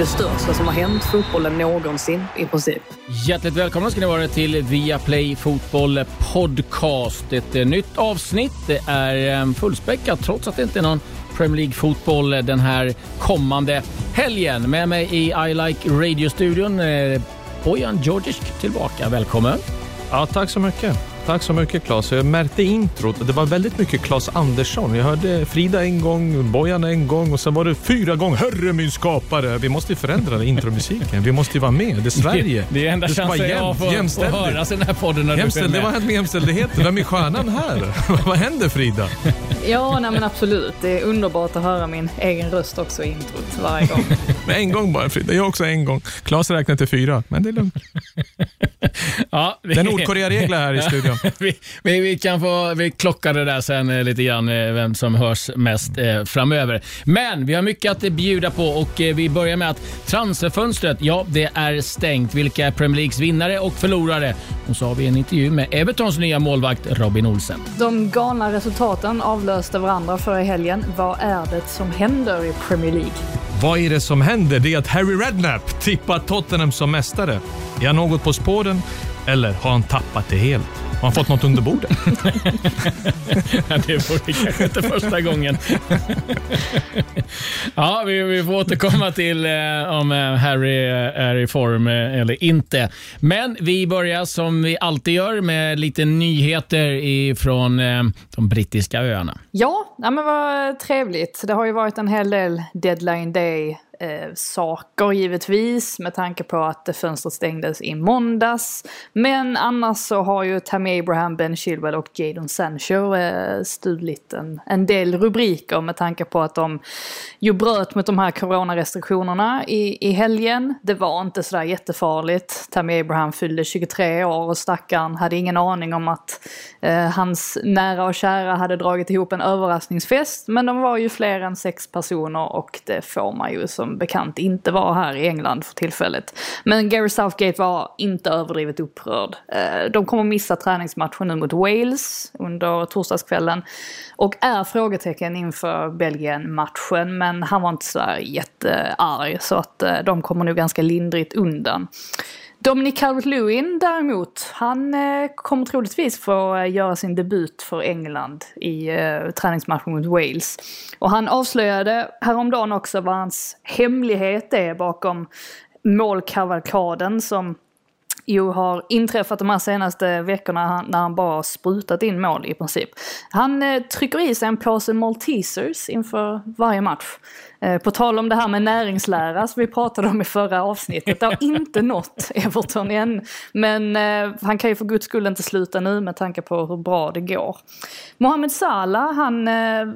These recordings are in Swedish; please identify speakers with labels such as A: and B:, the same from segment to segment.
A: Det största som har hänt fotbollen någonsin i princip.
B: Hjärtligt välkomna ska ni vara till Viaplay Fotboll Podcast. Ett eh, nytt avsnitt. Det är eh, fullspäckat trots att det inte är någon Premier League-fotboll den här kommande helgen. Med mig i I Like Radio-studion eh, Bojan Djordjic tillbaka. Välkommen!
C: Ja, tack så mycket. Tack så mycket Claes. Jag märkte introt. Det var väldigt mycket Claes Andersson. Jag hörde Frida en gång, Bojan en gång och sen var det fyra gånger. Herre min skapare! Vi måste förändra intromusiken. Vi måste vara med. Det är Sverige.
B: Det är enda
C: det
B: chansen jag har för att höras i den här podden när
C: Jämställd,
B: du är
C: det
B: med.
C: har hänt med jämställdheten. Vem är stjärnan här? Vad händer Frida?
A: Ja, nej men absolut. Det är underbart att höra min egen röst också i introt varje gång.
C: Men en gång bara Frida. Jag också en gång. Claes räknar till fyra, men det är lugnt.
B: Ja,
C: Det är Nordkorea-regler här i studion.
B: vi, vi, vi kan få vi klockar det där sen eh, lite grann, eh, vem som hörs mest eh, framöver. Men vi har mycket att bjuda på och eh, vi börjar med att transferfönstret, ja, det är stängt. Vilka är Premier Leagues vinnare och förlorare? Och så har vi en intervju med Evertons nya målvakt Robin Olsen.
A: De galna resultaten avlöste varandra förra helgen. Vad är det som händer i Premier League?
C: Vad är det som händer? Det är att Harry Redknapp tippar Tottenham som mästare. Är han något på spåren? Eller har han tappat det helt? Har han fått något under bordet?
B: Ja, det vore kanske inte första gången. ja, vi, vi får återkomma till eh, om eh, Harry eh, är i form eh, eller inte. Men vi börjar som vi alltid gör med lite nyheter ifrån eh, de brittiska öarna.
A: Ja, nej men vad trevligt. Det har ju varit en hel del deadline day eh, saker givetvis med tanke på att fönstret stängdes i måndags. Men annars så har ju Tammy Abraham, Ben Chilwell och Jadon Sancho eh, stulit en, en del rubriker med tanke på att de ju bröt mot de här coronarestriktionerna i, i helgen. Det var inte sådär jättefarligt. Tammy Abraham fyllde 23 år och stackaren hade ingen aning om att eh, hans nära och kära hade dragit ihop en överraskningsfest. Men de var ju fler än sex personer och det får man ju som bekant inte var här i England för tillfället. Men Gary Southgate var inte överdrivet upprörd. Eh, de kommer missa träningsmatchen nu mot Wales under torsdagskvällen och är frågetecken inför Belgien-matchen men han var inte sådär jättearg så att eh, de kommer nog ganska lindrigt undan. Dominic Calvert-Lewin däremot, han eh, kommer troligtvis få eh, göra sin debut för England i eh, träningsmatchen mot Wales. Och han avslöjade häromdagen också vad hans hemlighet är bakom målkavalkaden som ju har inträffat de här senaste veckorna när han bara sprutat in mål i princip. Han eh, trycker i sig en påse Maltesers inför varje match. Eh, på tal om det här med näringslära som vi pratade om i förra avsnittet. Det har inte nått Everton än. Men eh, han kan ju för guds skull inte sluta nu med tanke på hur bra det går. Mohamed Salah, han eh,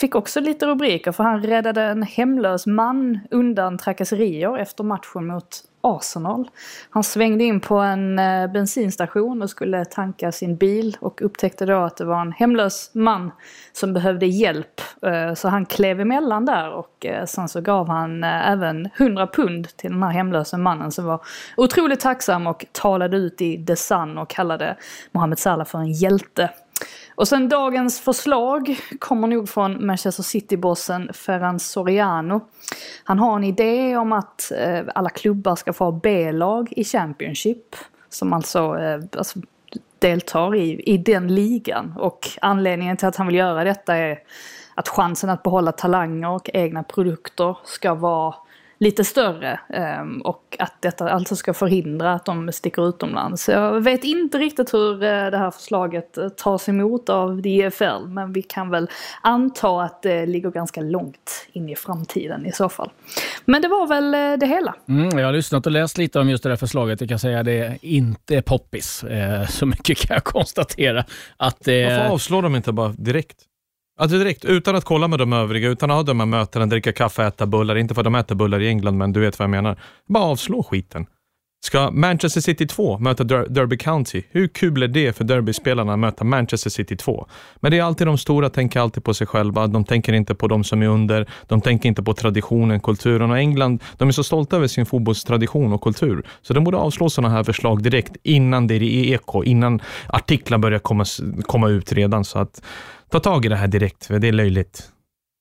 A: fick också lite rubriker för han räddade en hemlös man undan trakasserier efter matchen mot Arsenal. Han svängde in på en eh, bensinstation och skulle tanka sin bil och upptäckte då att det var en hemlös man som behövde hjälp. Eh, så han klev emellan där och eh, sen så gav han även 100 pund till den här hemlösa mannen som var otroligt tacksam och talade ut i The Sun och kallade Mohamed Salah för en hjälte. Och sen dagens förslag kommer nog från Manchester City-bossen Ferran Soriano. Han har en idé om att eh, alla klubbar ska få ha B-lag i Championship. Som alltså, eh, alltså deltar i, i den ligan. Och anledningen till att han vill göra detta är att chansen att behålla talanger och egna produkter ska vara lite större. ehm, och att detta alltså ska förhindra att de sticker utomlands. Så Jag vet inte riktigt hur eh, det här förslaget eh, tas emot av DFL. Men vi kan väl anta att det ligger ganska långt in i framtiden i så fall. Men det var väl eh, det hela.
B: Mm, jag har lyssnat och läst lite om just det där förslaget. Jag kan säga att det är inte poppis. Så mycket kan jag konstatera. Att,
C: Varför avslår de inte bara direkt? Alltså direkt, utan att kolla med de övriga, utan att ha de här mötena, dricka kaffe, äta bullar. Inte för att de äter bullar i England, men du vet vad jag menar. Bara avslå skiten. Ska Manchester City 2 möta Der Derby County? Hur kul blir det för Derby-spelarna att möta Manchester City 2? Men det är alltid de stora tänker alltid på sig själva. De tänker inte på de som är under. De tänker inte på traditionen, kulturen och England. De är så stolta över sin fotbollstradition och kultur. Så de borde avslå sådana här förslag direkt innan det är i eko, innan artiklar börjar komma, komma ut redan. Så att ta tag i det här direkt, för det är löjligt.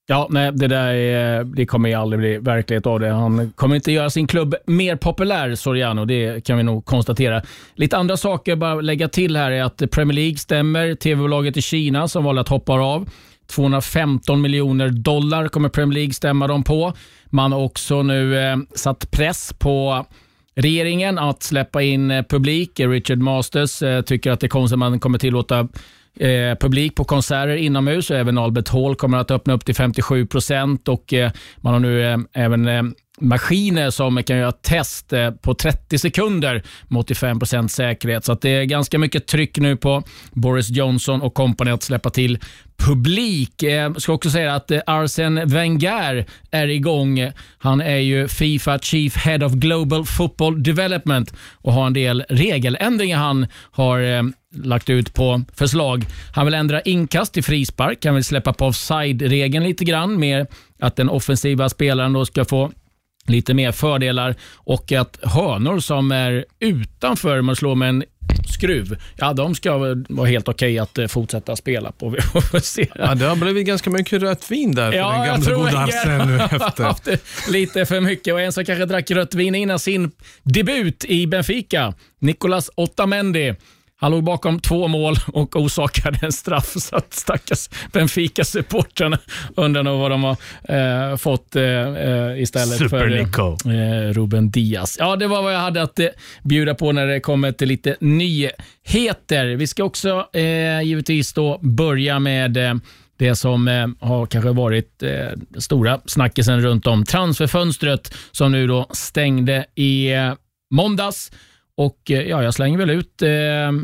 B: Ja, nej, det där är, det kommer ju aldrig bli verklighet av det. Han kommer inte göra sin klubb mer populär, Soriano. Det kan vi nog konstatera. Lite andra saker bara lägga till här är att Premier League stämmer tv-bolaget i Kina som valde att hoppa av. 215 miljoner dollar kommer Premier League stämma dem på. Man har också nu eh, satt press på regeringen att släppa in eh, publik. Richard Masters eh, tycker att det är konstigt att man kommer tillåta eh, publik på konserter inomhus. och Även Albert Hall kommer att öppna upp till 57 procent och eh, man har nu eh, även eh, maskiner som kan göra test eh, på 30 sekunder med 85 procent säkerhet. Så det är ganska mycket tryck nu på Boris Johnson och kompani att släppa till publik. Jag ska också säga att eh, Arsene Wenger är igång. Han är ju Fifa Chief Head of Global Football Development och har en del regeländringar han har lagt ut på förslag. Han vill ändra inkast till frispark. Han vill släppa på offside-regeln lite grann. Mer att den offensiva spelaren då ska få lite mer fördelar och att hörnor som är utanför, man slår med en skruv, ja de ska vara helt okej okay att eh, fortsätta spela på.
C: Ja, det har blivit ganska mycket rött vin där för ja, den gamla goda Arsene nu efter.
B: lite för mycket och en som kanske drack rött vin innan sin debut i Benfica, Nicolas Otamendi. Han låg bakom två mål och orsakade en straff, så att stackars Benfica-supportrarna undrar nog vad de har eh, fått eh, eh istället
C: Super
B: för eh, Ruben Diaz. Ja, det var vad jag hade att eh, bjuda på när det kommer till lite nyheter. Vi ska också eh, givetvis då börja med eh, det som eh, har kanske varit eh, stora snackisen runt om transferfönstret som nu då stängde i eh, måndags. Och eh, ja, Jag slänger väl ut eh,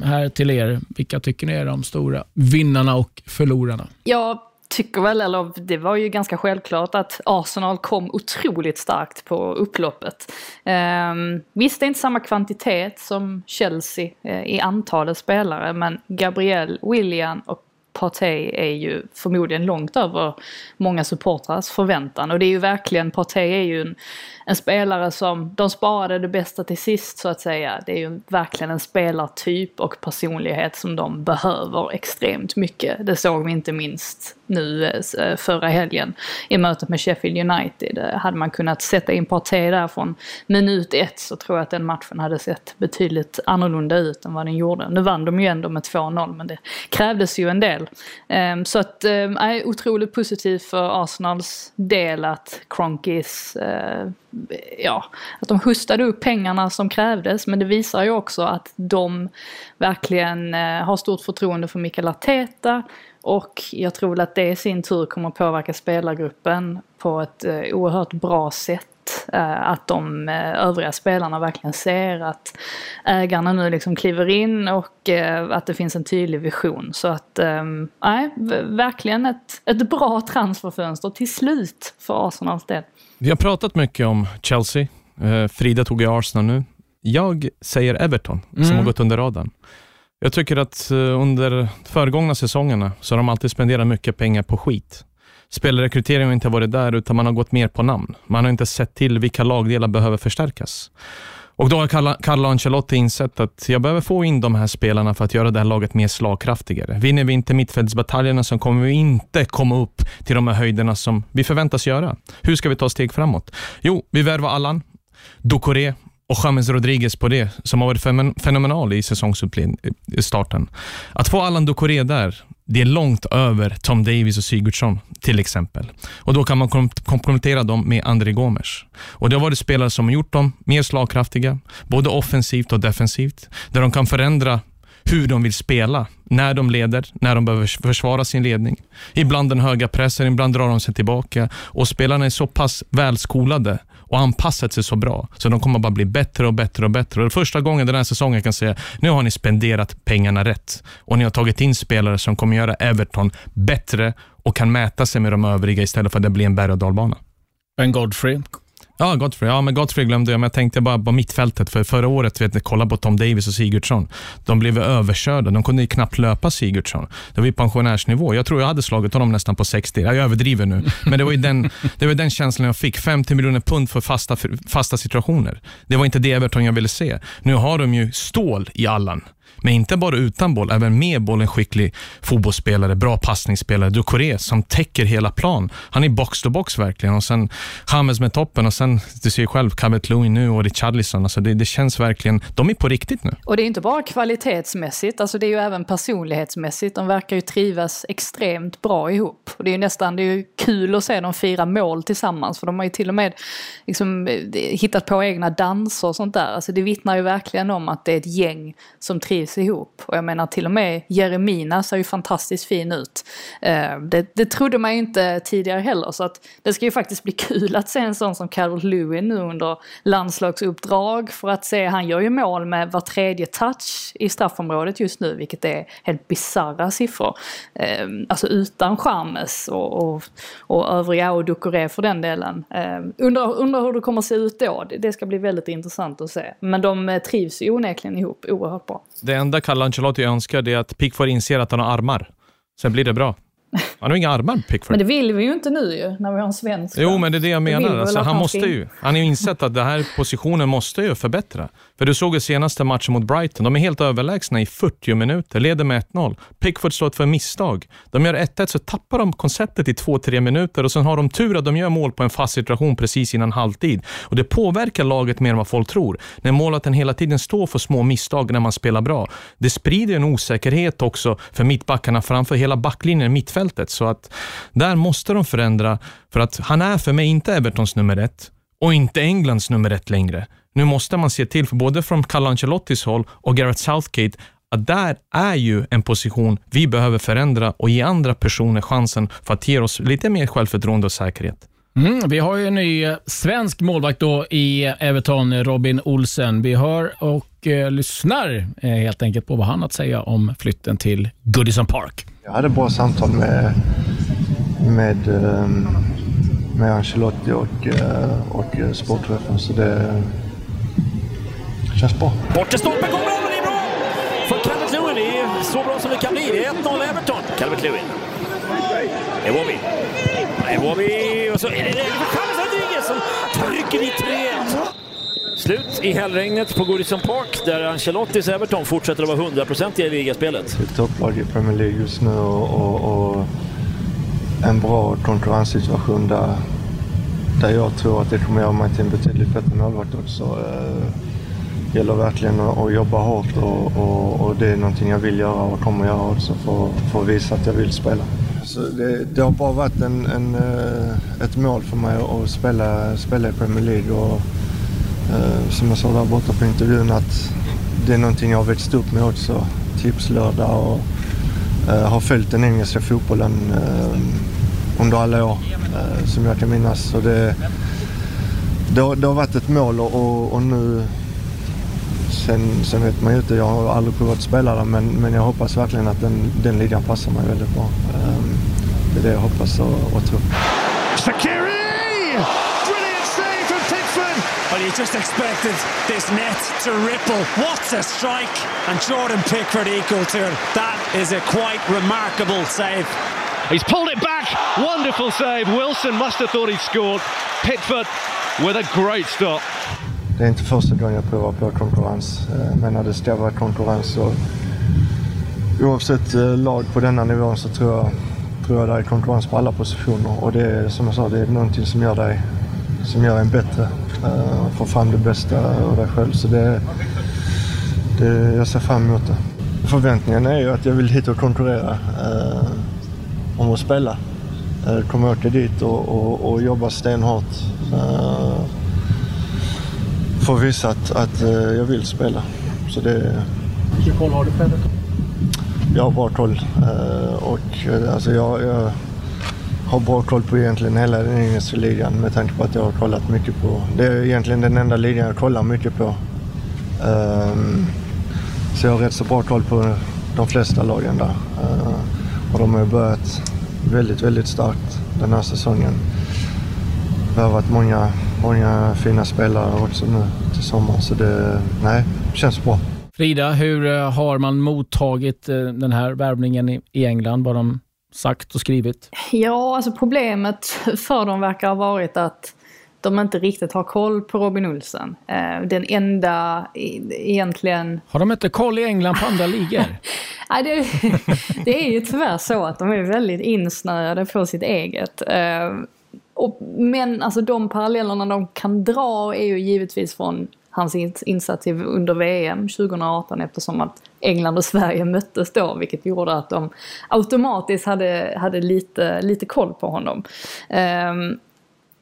B: här till er. Vilka tycker ni är de stora vinnarna och förlorarna?
A: Jag tycker väl, eller det var ju ganska självklart att Arsenal kom otroligt starkt på upploppet. Eh, visst, det är inte samma kvantitet som Chelsea eh, i antalet spelare, men Gabriel, William och Partey är ju förmodligen långt över många supportrars förväntan. Och det är ju verkligen, Partey är ju en, en, spelare som, de sparade det bästa till sist så att säga. Det är ju verkligen en spelartyp och personlighet som de behöver extremt mycket. Det såg vi inte minst nu eh, förra helgen i mötet med Sheffield United. Eh, hade man kunnat sätta in Partey där från minut ett så tror jag att den matchen hade sett betydligt annorlunda ut än vad den gjorde. Nu vann de ju ändå med 2-0 men det krävdes ju en del. Ehm, så att, eh, är otroligt positivt för Arsenals del att Kronkis, ja, att de hustade upp pengarna som krävdes men det visar ju också att de verkligen eh, har stort förtroende för Mikael Arteta och jag tror att det i sin tur kommer påverka spelargruppen på ett eh, oerhört bra sätt. Eh, att de eh, övriga spelarna verkligen ser att ägarna nu liksom kliver in och att det finns en tydlig vision. Så att, nej, verkligen ett, ett bra transferfönster till slut för Arsenals del.
C: Vi har pratat mycket om Chelsea. Frida tog i Arsenal nu. Jag säger Everton, som mm. har gått under radarn. Jag tycker att eh, under föregångna säsongerna så har de alltid spenderat mycket pengar på skit. Spelrekryteringen har inte varit där, utan man har gått mer på namn. Man har inte sett till vilka lagdelar behöver förstärkas. Och Då har Carlo Ancelotti insett att jag behöver få in de här spelarna för att göra det här laget mer slagkraftigare. Vinner vi inte mittfältsbataljerna så kommer vi inte komma upp till de här höjderna som vi förväntas göra. Hur ska vi ta steg framåt? Jo, vi värvar Allan, Ducoré och James Rodriguez på det, som har varit fenomenal i säsongsstarten. Att få Allan Ducoré där, det är långt över Tom Davis och Sigurdsson till exempel. Och Då kan man komplettera dem med André Gomes. Och Det har varit spelare som har gjort dem mer slagkraftiga, både offensivt och defensivt, där de kan förändra hur de vill spela, när de leder, när de behöver försvara sin ledning. Ibland den höga pressen, ibland drar de sig tillbaka och spelarna är så pass välskolade och anpassat sig så bra. Så de kommer bara bli bättre och bättre och bättre. Och första gången den här säsongen kan jag säga, nu har ni spenderat pengarna rätt. Och ni har tagit in spelare som kommer göra Everton bättre och kan mäta sig med de övriga istället för att det blir en berg och dalbana.
B: Ben Godfrey
C: Ja, Godfrey. Ja, men Godfrey glömde jag, men jag tänkte bara på mittfältet. För förra året, vet ni, kolla på Tom Davis och Sigurdsson. De blev överkörda. De kunde ju knappt löpa Sigurdsson. Det var ju pensionärsnivå. Jag tror jag hade slagit honom nästan på 60. Jag överdriver nu, men det var ju den, det var den känslan jag fick. 50 miljoner pund för fasta, fasta situationer. Det var inte det Everton jag ville se. Nu har de ju stål i Allan. Men inte bara utan boll, även med boll en skicklig fotbollsspelare, bra passningsspelare. Ducoré som täcker hela plan. Han är box to box verkligen. Och sen James med toppen och sen, du ser ju själv, Cabet Lewin nu och Richarlison. Alltså det, det känns verkligen, de är på riktigt nu.
A: Och det är inte bara kvalitetsmässigt, alltså det är ju även personlighetsmässigt. De verkar ju trivas extremt bra ihop. Och det är ju nästan, det är ju kul att se dem fira mål tillsammans. För de har ju till och med liksom, eh, hittat på egna danser och sånt där. Alltså det vittnar ju verkligen om att det är ett gäng som trivs ihop. Och jag menar till och med Jeremina ser ju fantastiskt fin ut. Eh, det, det trodde man ju inte tidigare heller så att det ska ju faktiskt bli kul att se en sån som Carol Lewin nu under landslagsuppdrag för att se, han gör ju mål med var tredje touch i straffområdet just nu vilket är helt bisarra siffror. Eh, alltså utan Chamez och, och, och övriga och Ducoré för den delen. Eh, undrar, undrar hur det kommer att se ut då, det, det ska bli väldigt intressant att se. Men de eh, trivs ju onekligen ihop oerhört bra.
C: Det enda Kalle Ancelotti önskar är att Pickford inser att han har armar. Sen blir det bra. Han har inga armar, Pickford.
A: Men det vill vi ju inte nu ju, när vi har en svensk.
C: Jo, men det är det jag menar. Alltså, han, måste ju. Han har ju insett att den här positionen måste ju förbättra. För du såg ju senaste matchen mot Brighton. De är helt överlägsna i 40 minuter, leder med 1-0. Pickford står för misstag. De gör 1-1 så tappar de konceptet i 2-3 minuter och sen har de tur att de gör mål på en fast situation precis innan halvtid. Och det påverkar laget mer än vad folk tror. När målvakten hela tiden står för små misstag när man spelar bra. Det sprider en osäkerhet också för mittbackarna framför hela backlinjen, i mittfältet. Så att där måste de förändra, för att han är för mig inte Evertons nummer ett och inte Englands nummer ett längre. Nu måste man se till, för både från Carlo Ancelottis håll och Gareth Southgate, att där är ju en position vi behöver förändra och ge andra personer chansen för att ge oss lite mer självförtroende och säkerhet.
B: Mm, vi har ju en ny svensk målvakt då i Everton, Robin Olsen. Vi hör och eh, lyssnar eh, helt enkelt på vad han har att säga om flytten till Goodison Park.
D: Jag hade bra samtal med, med, ehm, med Ancelotti och, eh, och sportchefen, så det känns bra.
E: Bortre stolpen kommer över, det är bra! För Calvert Lewin, det är så bra som det kan bli. Det är 1-0 Everton. Calvert Lewin. Ewobi. Ewobi och så är det James Rodriguez som trycker dit 3-1. Slut i hällregnet på Goodison Park där Ancelottis Everton fortsätter att vara hundraprocentiga i ligaspelet.
D: Ett topplag i Premier League just nu och, och, och en bra konkurrenssituation där, där jag tror att det kommer göra mig till en betydligt bättre målvakt också. Gäller verkligen att, jobba hårt och, och, och, det är någonting jag vill göra och kommer göra också för, för att visa att jag vill spela. Så det, det har bara varit en, en, eh, ett mål för mig att spela, spela i Premier League. Och, eh, som jag sa där borta på intervjun att det är någonting jag har växt upp med också. Tipslördag och eh, har följt den engelska fotbollen eh, under alla år eh, som jag kan minnas. Så det, det, har, det har varit ett mål och, och nu Sen, sen vet man ju inte, jag har aldrig provat att spela där men, men jag hoppas verkligen att den, den ligan passar mig väldigt bra. Um, det är det jag hoppas och, och tror.
F: Shakiri! Brilliant save from Pickford! Well, you just expected this net to ripple. What a strike! And Jordan Pickford equal to it. That is a quite remarkable save.
G: He's pulled it back. Wonderful save. Wilson must have thought he'd scored. Pickford with a great stop.
D: Det är inte första gången jag provar på konkurrens. Eh, men när det ska vara konkurrens så oavsett eh, lag på denna nivån så tror jag, tror jag det är konkurrens på alla positioner. Och det är som jag sa, det är någonting som gör dig som gör en bättre. Eh, Få fram det bästa av dig själv. Så det, det, jag ser fram emot det. Förväntningen är ju att jag vill hit och konkurrera eh, om att spela. Uh, kommer åka dit och, och, och jobba stenhårt. Eh, får visa att, att uh, jag vill spela. Så det,
B: Vilken koll har du på Everton?
D: Jag har bra koll. Uh, och, alltså jag, jag har bra koll på egentligen hela den engelska ligan med tanke på att jag har kollat mycket på... Det är egentligen den enda ligan jag kollar mycket på. Um, så jag har rätt så bra koll på de flesta lagen där. Uh, och de har börjat väldigt, väldigt starkt den här säsongen. Det har varit många, många fina spelare också nu till sommaren. Så det, nej, känns bra.
B: Frida, hur eh, har man mottagit eh, den här värvningen i England? Vad de sagt och skrivit?
A: Ja, alltså problemet för dem verkar ha varit att de inte riktigt har koll på Robin Olsen. Eh, den enda egentligen...
B: Har de inte koll i England på andra ligor?
A: Nej, det, det, är ju tyvärr så att de är väldigt insnöade på sitt eget. Och, men alltså de parallellerna de kan dra är ju givetvis från hans insats under VM 2018 eftersom att England och Sverige möttes då vilket gjorde att de automatiskt hade, hade lite, lite koll på honom. Um,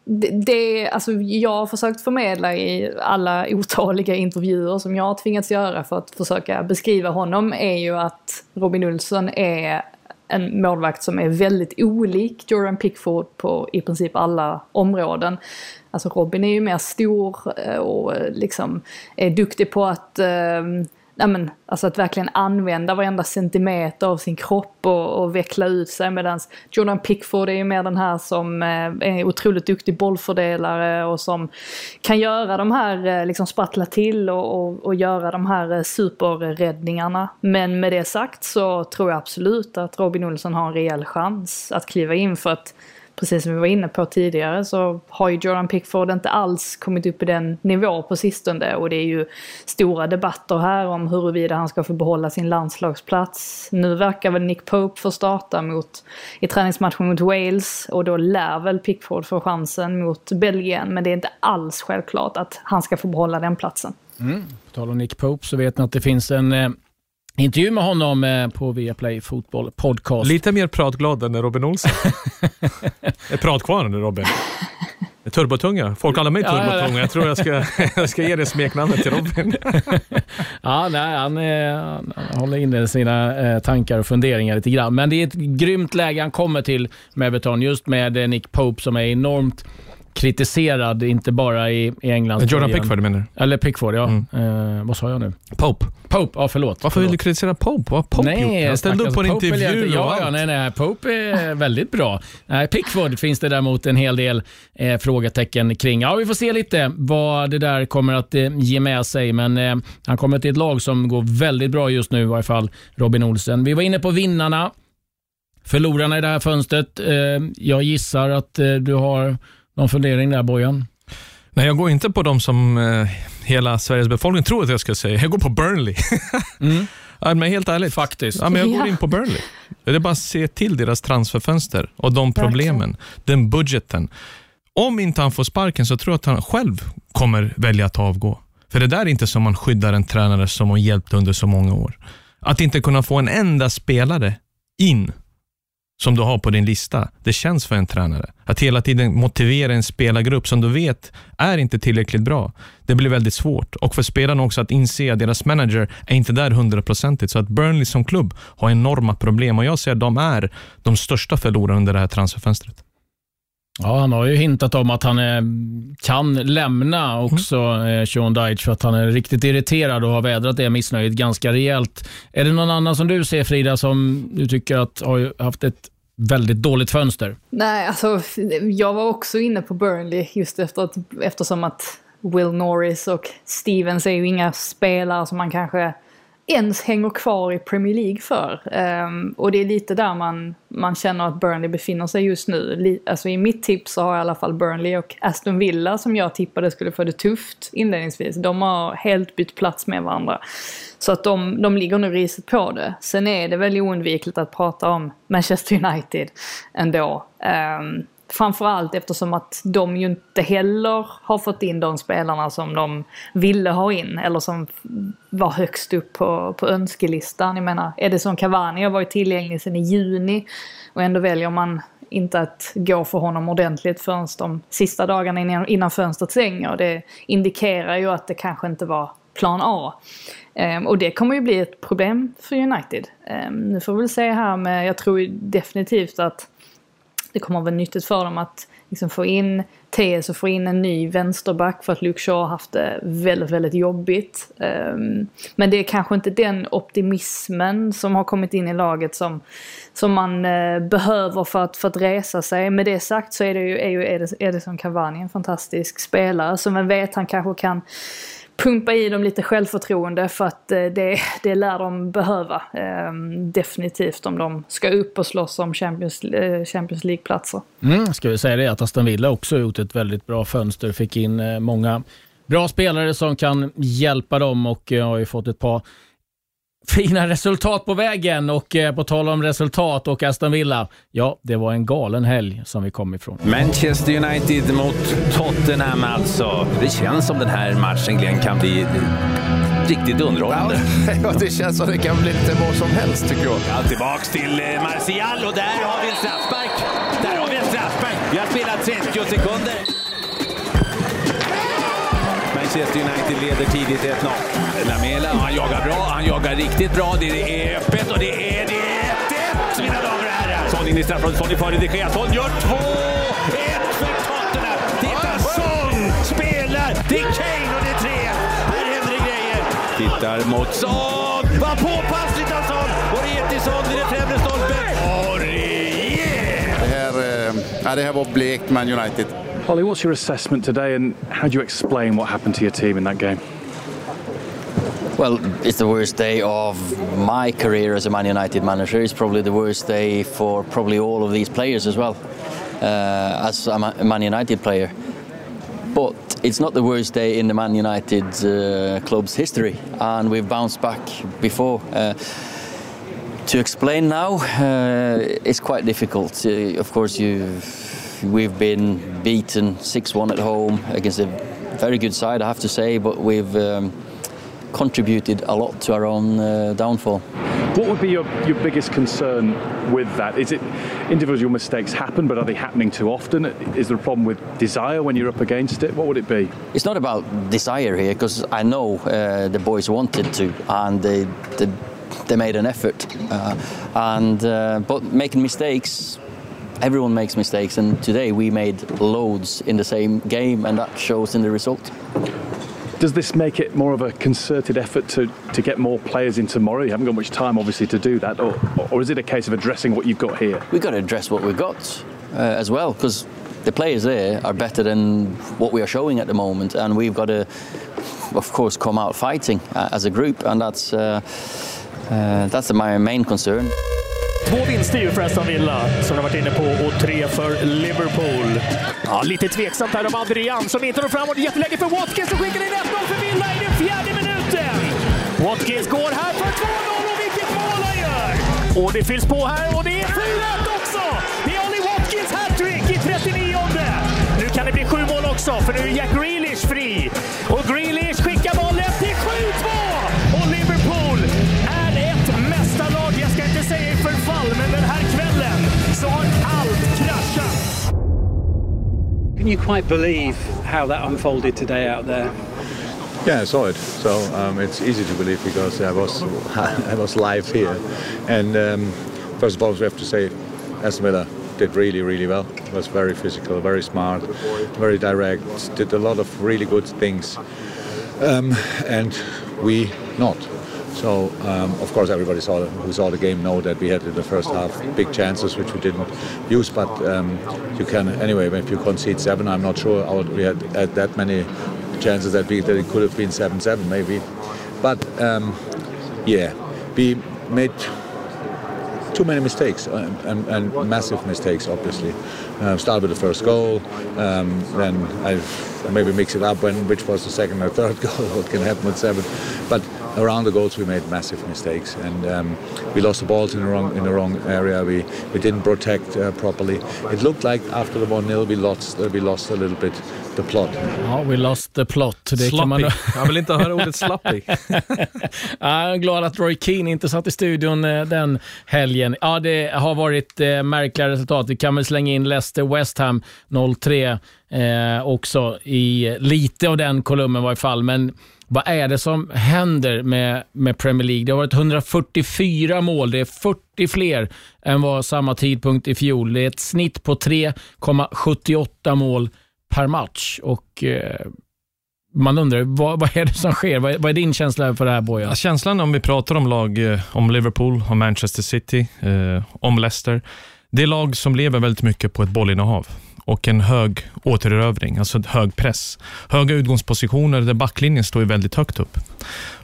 A: det, det, alltså jag har försökt förmedla i alla otaliga intervjuer som jag har tvingats göra för att försöka beskriva honom är ju att Robin Olsson är en målvakt som är väldigt olik Jordan Pickford på i princip alla områden. Alltså Robin är ju mer stor eh, och eh, liksom är duktig på att ehm, ja, men, alltså att verkligen använda varenda centimeter av sin kropp och, och veckla ut sig. Medan Jordan Pickford är ju mer den här som eh, är otroligt duktig bollfördelare och som kan göra de här, eh, liksom sprattla till och, och, och göra de här eh, superräddningarna. Men med det sagt så tror jag absolut att Robin Olsson har en rejäl chans att kliva in för att precis som vi var inne på tidigare så har ju Jordan Pickford inte alls kommit upp i den nivå på sistone och det är ju stora debatter här om huruvida han ska få behålla sin landslagsplats. Nu verkar väl Nick Pope få starta mot, i träningsmatchen mot Wales och då lär väl Pickford få chansen mot Belgien men det är inte alls självklart att han ska få behålla den platsen.
B: Mm. På tal om Nick Pope så vet ni att det finns en eh, intervju med honom eh, på Viaplay Fotboll Podcast.
C: Lite mer pratglad än Robin Olsson. är pratkvarn nu Robin. Turbotunga. Folk kallar mig turbotunga. Jag tror jag ska, jag ska ge det smeknamnet till Robin.
B: ja, nej, han, han, han håller inne sina eh, tankar och funderingar lite grann. Men det är ett grymt läge han kommer till med Everton, just med eh, Nick Pope som är enormt kritiserad, inte bara i, i England.
C: Jordan Pickford menar
B: du? Eller Pickford, ja. Mm. Eh, vad sa jag nu?
C: Pope.
B: Pope, ja förlåt.
C: Varför vill du kritisera Pope? Vad har Pope
B: nej,
C: gjort? Han ställde upp på en Pope intervju
B: ja,
C: och
B: allt. Ja, nej, nej. Pope är väldigt bra. Nej, Pickford finns det däremot en hel del eh, frågetecken kring. Ja, vi får se lite vad det där kommer att eh, ge med sig, men eh, han kommer till ett lag som går väldigt bra just nu i varje fall, Robin Olsen. Vi var inne på vinnarna. Förlorarna i det här fönstret. Eh, jag gissar att eh, du har någon fundering där Bojan?
C: Nej, jag går inte på de som eh, hela Sveriges befolkning tror att jag ska säga. Jag går på Burnley. mm. ja, men helt ärligt.
B: Faktiskt.
C: Ja, men jag går in på Burnley. Det är bara att se till deras transferfönster och de problemen, den budgeten. Om inte han får sparken så tror jag att han själv kommer välja att avgå. För det där är inte som man skyddar en tränare som har hjälpt under så många år. Att inte kunna få en enda spelare in som du har på din lista, det känns för en tränare. Att hela tiden motivera en spelargrupp som du vet är inte tillräckligt bra. Det blir väldigt svårt. Och för spelarna också att inse att deras manager är inte där hundraprocentigt. Så att Burnley som klubb har enorma problem och jag ser att de är de största förlorarna under det här transferfönstret.
B: Ja, han har ju hintat om att han är, kan lämna också, mm. eh, Sean Dyche, för att han är riktigt irriterad och har vädrat det missnöjet ganska rejält. Är det någon annan som du ser, Frida, som du tycker att har haft ett väldigt dåligt fönster?
A: Nej, alltså jag var också inne på Burnley just efter att, eftersom att Will Norris och Stevens är ju inga spelare som man kanske ens hänger kvar i Premier League för. Um, och det är lite där man, man känner att Burnley befinner sig just nu. Li alltså i mitt tips så har jag i alla fall Burnley och Aston Villa som jag tippade skulle få det tufft inledningsvis. De har helt bytt plats med varandra. Så att de, de ligger nu riset på det. Sen är det väl oundvikligt att prata om Manchester United ändå. Um, Framförallt eftersom att de ju inte heller har fått in de spelarna som de ville ha in eller som var högst upp på, på önskelistan. Jag menar, Edison Cavani har varit tillgänglig sedan i juni och ändå väljer man inte att gå för honom ordentligt förrän de sista dagarna innan, innan fönstret stänger. Det indikerar ju att det kanske inte var plan A. Um, och det kommer ju bli ett problem för United. Um, nu får vi väl se här med, jag tror definitivt att det kommer att vara nyttigt för dem att liksom få in TS och få in en ny vänsterback för att Luke Shaw har haft det väldigt, väldigt jobbigt. Um, men det är kanske inte den optimismen som har kommit in i laget som, som man uh, behöver för att, för att resa sig. Med det sagt så är det ju, är ju Edison Cavani en fantastisk spelare som man vet han kanske kan pumpa i dem lite självförtroende för att eh, det, det lär de behöva. Ehm, definitivt om de ska upp och slåss om Champions, eh, Champions League-platser.
B: Mm, ska vi säga det att Aston Villa också gjort ett väldigt bra fönster. Fick in eh, många bra spelare som kan hjälpa dem och har ju fått ett par fina resultat på vägen och eh, på tal om resultat och Aston Villa. Ja, det var en galen helg som vi kom ifrån.
H: Manchester United mot Tottenham alltså. Det känns som den här matchen Glenn kan bli riktigt underhållande.
I: Ja, det känns som det kan bli lite vad som helst tycker jag.
E: Ja, tillbaks till eh, Martial och där har vi en straffspark. Där har vi en straffspark. Vi har spelat 30 sekunder.
H: Manchester United leder tidigt 1-0. Lamela, han jagar bra, han jagar riktigt bra. Det är öppet och det är, det är 1-1 mina damer och herrar.
E: Son in i straffområdet, Son är före de Gea. Son gör 2-1 för Tottenham. Titta, Son spelar! Det är Kane och det är 3 Här händer det grejer.
H: Tittar mot Son!
E: Vad påpassligt av Son! Orieti Son vid den främre stolpen. Oriet!
J: Det här, eh, det här var blekt Man United.
K: Holly, what's your assessment today and how do you explain what happened to your team in that game?
L: Well, it's the worst day of my career as a Man United manager. It's probably the worst day for probably all of these players as well, uh, as a Man United player. But it's not the worst day in the Man United uh, club's history, and we've bounced back before. Uh, to explain now, uh, it's quite difficult. Uh, of course, you've We've been beaten 6-1 at home against a very good side, I have to say, but we've um, contributed a lot to our own uh, downfall.
K: What would be your, your biggest concern with that? Is it individual mistakes happen, but are they happening too often? Is there a problem with desire when you're up against it? What would it be?
L: It's not about desire here, because I know uh, the boys wanted to, and they, they, they made an effort. Uh, and uh, but making mistakes everyone makes mistakes, and today we made loads in the same game, and that shows in the result.
K: Does this make it more of a concerted effort to, to get more players in tomorrow? You haven't got much time, obviously, to do that, or, or is it a case of addressing what you've got here?
L: We've got to address what we've got uh, as well, because the players there are better than what we are showing at the moment, and we've got to, of course, come out fighting uh, as a group, and that's uh, uh that's my main concern.
E: Två vinster ju för Aston Villa, som de varit inne på, och tre för Liverpool. Ja, lite tveksamt här om Adrian som inte når framåt. Jätteläge för Watkins som skickar in 1-0 för Villa i den fjärde minuten. Watkins går här för 2-0 och vilket mål han gör! Och det fylls på här och det är 4-1 också! Det är Ollie Watkins hattrick i 39 Nu kan det bli sju mål också, för nu är Jack Grealish fri. Och Grealish skickar bollen till kvällen så har allt kraschat.
M: Can you quite believe how that unfolded today out there?
N: Yeah, I saw it. So um, it's easy to believe because I was I was live here. And um, first of all, we have to say, Aston Villa did really, really well. It was very physical, very smart, very direct. Did a lot of really good things, um, and we not. So um, of course everybody saw who saw the game know that we had in the first half big chances which we didn't use. But um, you can anyway if you concede seven, I'm not sure we had, had that many chances that we that it could have been seven seven maybe. But um, yeah, we made too many mistakes uh, and, and, massive mistakes, obviously. Uh, start with the first goal, um, then I maybe mix it up when which was the second or third goal, what can happen with seven. But around the goals we made massive mistakes and um, we lost the balls in the wrong in the wrong area. We we didn't protect uh, properly. It looked like after the one 0 we lost uh, we lost a little bit the plot.
B: Ja, we lost the plot.
C: Det sloppy. Kan man... Jag vill inte höra ordet sloppy.
B: jag är glad att Roy Keane inte satt i studion eh, den helgen. Ja, det har varit eh, märkliga resultat. Vi kan väl slänga in Leicester West Ham 0-3 eh, också i lite av den kolumnen i varje fall. Men vad är det som händer med, med Premier League? Det har varit 144 mål. Det är 40 fler än vad samma tidpunkt i fjol. Det är ett snitt på 3,78 mål per match. Och eh, man undrar, vad, vad, är det som sker? Vad, vad är din känsla för det här, Bojan?
C: Ja, känslan om vi pratar om lag, eh, om Liverpool, om Manchester City, eh, om Leicester. Det är lag som lever väldigt mycket på ett bollinnehav och en hög återerövring, alltså hög press. Höga utgångspositioner där backlinjen står väldigt högt upp.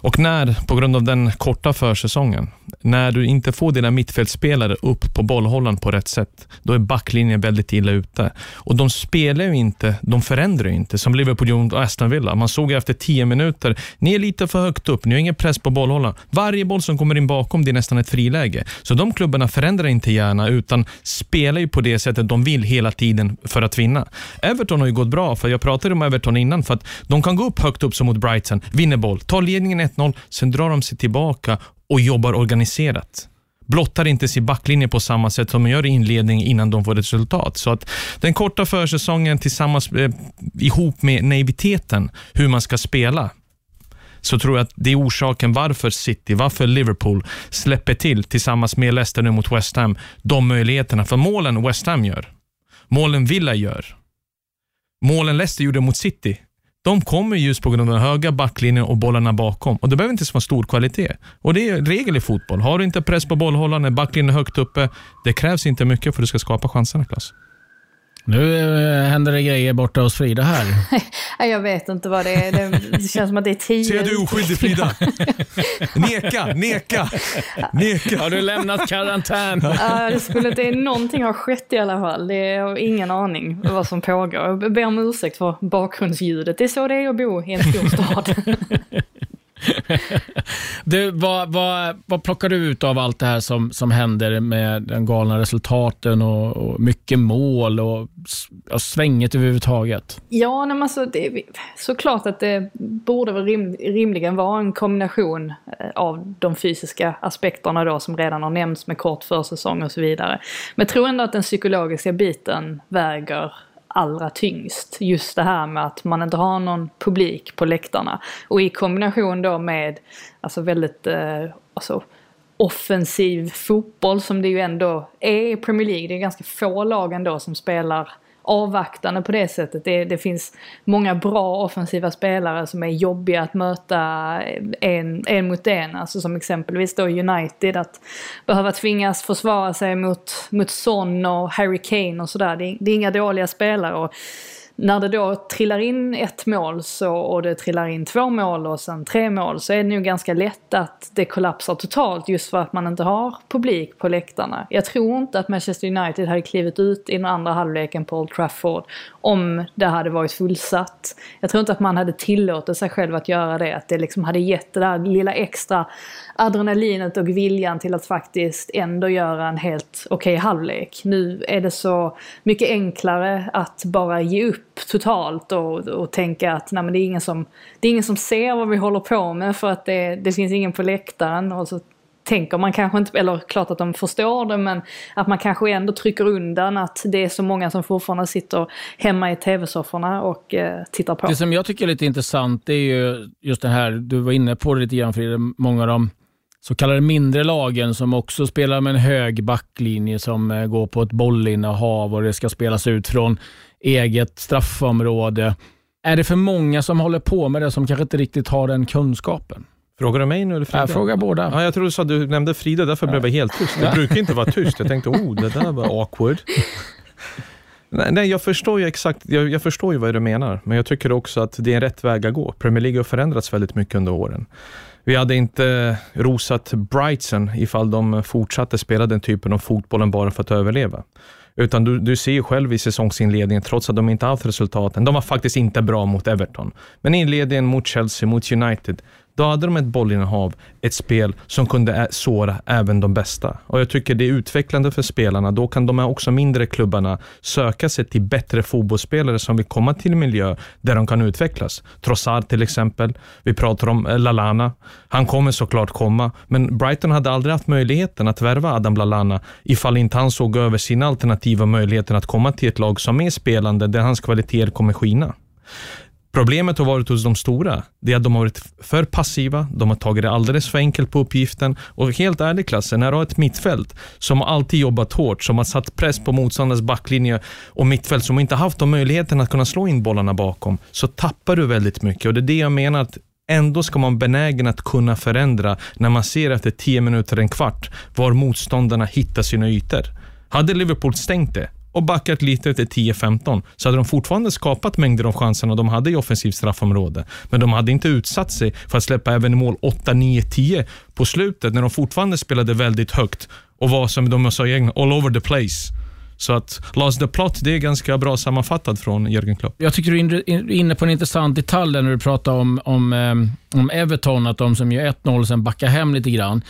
C: Och när, på grund av den korta försäsongen, när du inte får dina mittfältspelare upp på bollhållaren på rätt sätt, då är backlinjen väldigt illa ute. Och de spelar ju inte, de förändrar ju inte, som Liverpool och Aston Villa. Man såg efter tio minuter, ni är lite för högt upp, ni har ingen press på bollhållaren. Varje boll som kommer in bakom, det är nästan ett friläge. Så de klubbarna förändrar inte gärna, utan spelar ju på det sättet de vill hela tiden för att vinna. Everton har ju gått bra, för jag pratade om Everton innan, för att de kan gå upp högt upp som mot Brighton, vinner boll, tar ledningen 1-0, sen drar de sig tillbaka och jobbar organiserat. Blottar inte sin backlinje på samma sätt som de gör i inledningen innan de får resultat. Så att den korta försäsongen tillsammans eh, ihop med naiviteten, hur man ska spela, så tror jag att det är orsaken varför City, varför Liverpool släpper till tillsammans med Leicester nu mot West Ham, de möjligheterna. För målen West Ham gör, målen Villa gör, målen Leicester gjorde mot City, de kommer just på grund av den höga backlinjen och bollarna bakom. Och Det behöver inte vara stor kvalitet. Och Det är regel i fotboll. Har du inte press på bollhållaren, är backlinjen högt uppe, det krävs inte mycket för att du ska skapa chanserna, Klas.
B: Nu eh, händer det grejer borta hos Frida här.
A: jag vet inte vad det är. Det känns som att det är tio...
C: Ser du oskyldig Frida? neka, neka, neka.
B: Har du lämnat karantän?
A: Ja, det skulle inte, någonting har skett i alla fall. Det är, jag har ingen aning vad som pågår. Jag ber om ursäkt för bakgrundsljudet. Det är så det är att bo i en stor stad.
B: du, vad, vad, vad plockar du ut av allt det här som, som händer med de galna resultaten och, och mycket mål och, och svänget överhuvudtaget?
A: Ja, men alltså, det är såklart att det borde väl rim, rimligen vara en kombination eh, av de fysiska aspekterna då som redan har nämnts med kort försäsong och så vidare. Men jag tror ändå att den psykologiska biten väger allra tyngst. Just det här med att man inte har någon publik på läktarna. Och i kombination då med alltså väldigt eh, alltså, offensiv fotboll som det ju ändå är i Premier League. Det är ganska få lag ändå som spelar avvaktande på det sättet. Det, det, finns många bra offensiva spelare som är jobbiga att möta en, en mot en. Alltså som exempelvis då United, att behöva tvingas försvara sig mot, mot Son och Harry Kane och sådär. Det, det är inga dåliga spelare. Och när det då trillar in ett mål så, och det trillar in två mål och sen tre mål så är det nog ganska lätt att det kollapsar totalt just för att man inte har publik på läktarna. Jag tror inte att Manchester United hade klivit ut i den andra halvleken på Old Trafford om det hade varit fullsatt. Jag tror inte att man hade tillåtit sig själv att göra det, att det liksom hade gett det där lilla extra adrenalinet och viljan till att faktiskt ändå göra en helt okej okay halvlek. Nu är det så mycket enklare att bara ge upp totalt och, och tänka att nej, men det, är ingen som, det är ingen som ser vad vi håller på med för att det, det finns ingen på läktaren. Och så tänker man kanske inte, eller klart att de förstår det, men att man kanske ändå trycker undan att det är så många som fortfarande sitter hemma i tv-sofforna och eh, tittar på.
B: Det som jag tycker är lite intressant det är ju just det här, du var inne på det lite grann Frida, många av de så kallade mindre lagen som också spelar med en hög backlinje som eh, går på ett bollinnehav och det ska spelas ut från eget straffområde. Är det för många som håller på med det som kanske inte riktigt har den kunskapen?
C: Frågar du mig nu eller Frida?
B: Jag frågar båda.
C: Ja, jag tror du sa du nämnde Frida, därför ja. blev jag helt tyst. Det brukar inte vara tyst. Jag tänkte, oh, det där var awkward. Nej, jag förstår ju exakt, jag, jag, förstår ju vad du menar, men jag tycker också att det är rätt väg att gå. Premier League har förändrats väldigt mycket under åren. Vi hade inte rosat Brighton ifall de fortsatte spela den typen av fotbollen bara för att överleva. Utan du, du ser ju själv i säsongsinledningen, trots att de inte haft resultaten, de var faktiskt inte bra mot Everton. Men inledningen mot Chelsea, mot United, då hade de ett bollinnehav, ett spel som kunde såra även de bästa. Och Jag tycker det är utvecklande för spelarna. Då kan de här också mindre klubbarna söka sig till bättre fotbollsspelare som vill komma till en miljö där de kan utvecklas. Trossard till exempel. Vi pratar om eh, Lalana. Han kommer såklart komma, men Brighton hade aldrig haft möjligheten att värva Adam Lalana ifall inte han såg över sina alternativa möjligheter att komma till ett lag som är spelande, där hans kvaliteter kommer skina. Problemet har varit hos de stora, det är att de har varit för passiva, de har tagit det alldeles för enkelt på uppgiften. Och helt ärligt klassen, när du har ett mittfält som alltid jobbat hårt, som har satt press på motståndarens backlinje och mittfält som inte haft de möjligheterna att kunna slå in bollarna bakom, så tappar du väldigt mycket. Och det är det jag menar att Ändå ska man benägen att kunna förändra när man ser efter 10 minuter, en kvart, var motståndarna hittar sina ytor. Hade Liverpool stängt det, och backat lite till 10-15 så hade de fortfarande skapat mängder av chanserna de hade i offensivt straffområde. Men de hade inte utsatt sig för att släppa även i mål 8, 9, 10 på slutet när de fortfarande spelade väldigt högt och var som de sa i all over the place. Så att last the Plot, det är ganska bra sammanfattat från Jörgen Klopp.
B: Jag tycker du är inne på en intressant detalj när du pratar om, om, eh, om Everton, att de som gör 1-0 sen backar hem lite grann.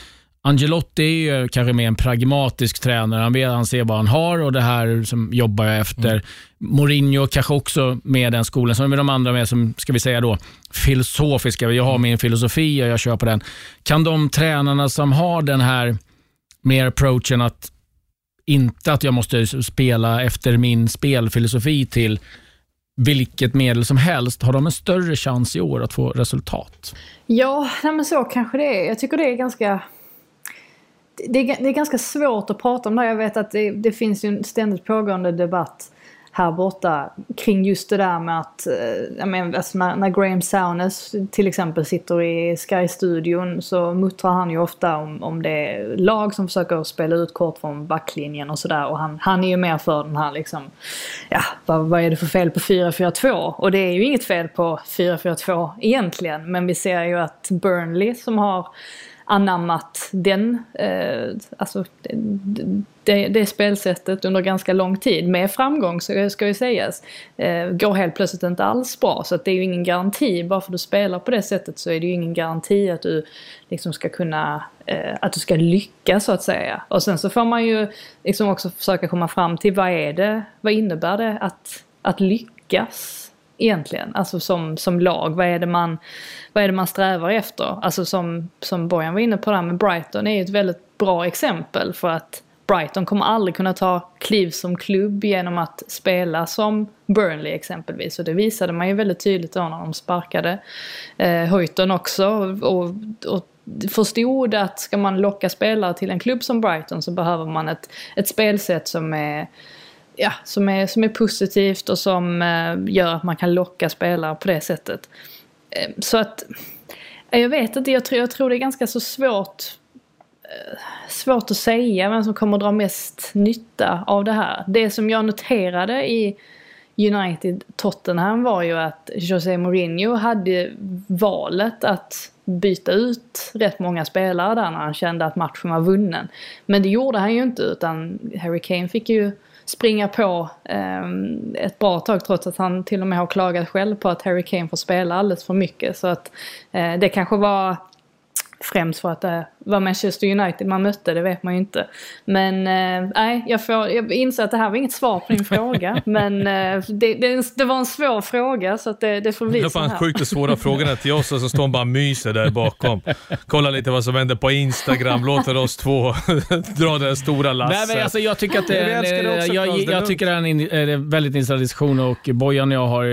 B: Angelotti är ju kanske mer en pragmatisk tränare. Han, vet, han ser vad han har och det här som jobbar jag efter. Mm. Mourinho kanske också med den skolan. Sen är de andra med som, ska vi säga då, filosofiska. Jag har min filosofi och jag kör på den. Kan de tränarna som har den här mer approachen att inte att jag måste spela efter min spelfilosofi till vilket medel som helst, har de en större chans i år att få resultat?
A: Ja, men så kanske det är. Jag tycker det är ganska det, är, det är ganska svårt att prata om det här. Jag vet att det, det finns ju en ständigt pågående debatt här borta kring just det där med att, eh, jag menar, alltså när, när Graham Saunas till exempel sitter i Sky-studion så muttrar han ju ofta om, om det lag som försöker spela ut kort från backlinjen och sådär och han, han är ju mer för den här liksom, ja vad, vad är det för fel på 4-4-2? Och det är ju inget fel på 4-4-2 egentligen men vi ser ju att Burnley som har anammat den, eh, alltså det, det spelsättet under ganska lång tid med framgång så ska ju sägas. Eh, går helt plötsligt inte alls bra så att det är ju ingen garanti. Bara för att du spelar på det sättet så är det ju ingen garanti att du liksom ska kunna, eh, att du ska lyckas så att säga. Och sen så får man ju liksom också försöka komma fram till vad är det, vad innebär det att, att lyckas? Egentligen? Alltså som, som lag, vad är, det man, vad är det man strävar efter? Alltså som, som Bojan var inne på där med Brighton är ju ett väldigt bra exempel för att Brighton kommer aldrig kunna ta kliv som klubb genom att spela som Burnley exempelvis. Och det visade man ju väldigt tydligt då när de sparkade eh, Hoyton också. Och, och förstod att ska man locka spelare till en klubb som Brighton så behöver man ett, ett spelsätt som är ja, som, är, som är positivt och som eh, gör att man kan locka spelare på det sättet. Eh, så att, eh, jag vet inte, jag tror, jag tror det är ganska så svårt eh, svårt att säga vem som kommer att dra mest nytta av det här. Det som jag noterade i United Tottenham var ju att José Mourinho hade valet att byta ut rätt många spelare där när han kände att matchen var vunnen. Men det gjorde han ju inte utan Harry Kane fick ju springa på eh, ett bra tag trots att han till och med har klagat själv på att Harry Kane får spela alldeles för mycket. Så att eh, det kanske var främst för att det var Manchester United man mötte, det vet man ju inte. Men eh, nej, jag, får, jag inser att det här var inget svar på din fråga. men eh, det, det, det, var en svår fråga så att det, det får bli
C: så här. sjukt svåra frågorna till oss och så står hon bara myser där bakom. Kolla lite vad som händer på Instagram, låter oss två dra den stora lasset.
B: Nej, men alltså, jag tycker att det är, en, jag, jag, jag tycker det är en väldigt intressant diskussion och Bojan och jag har, eh,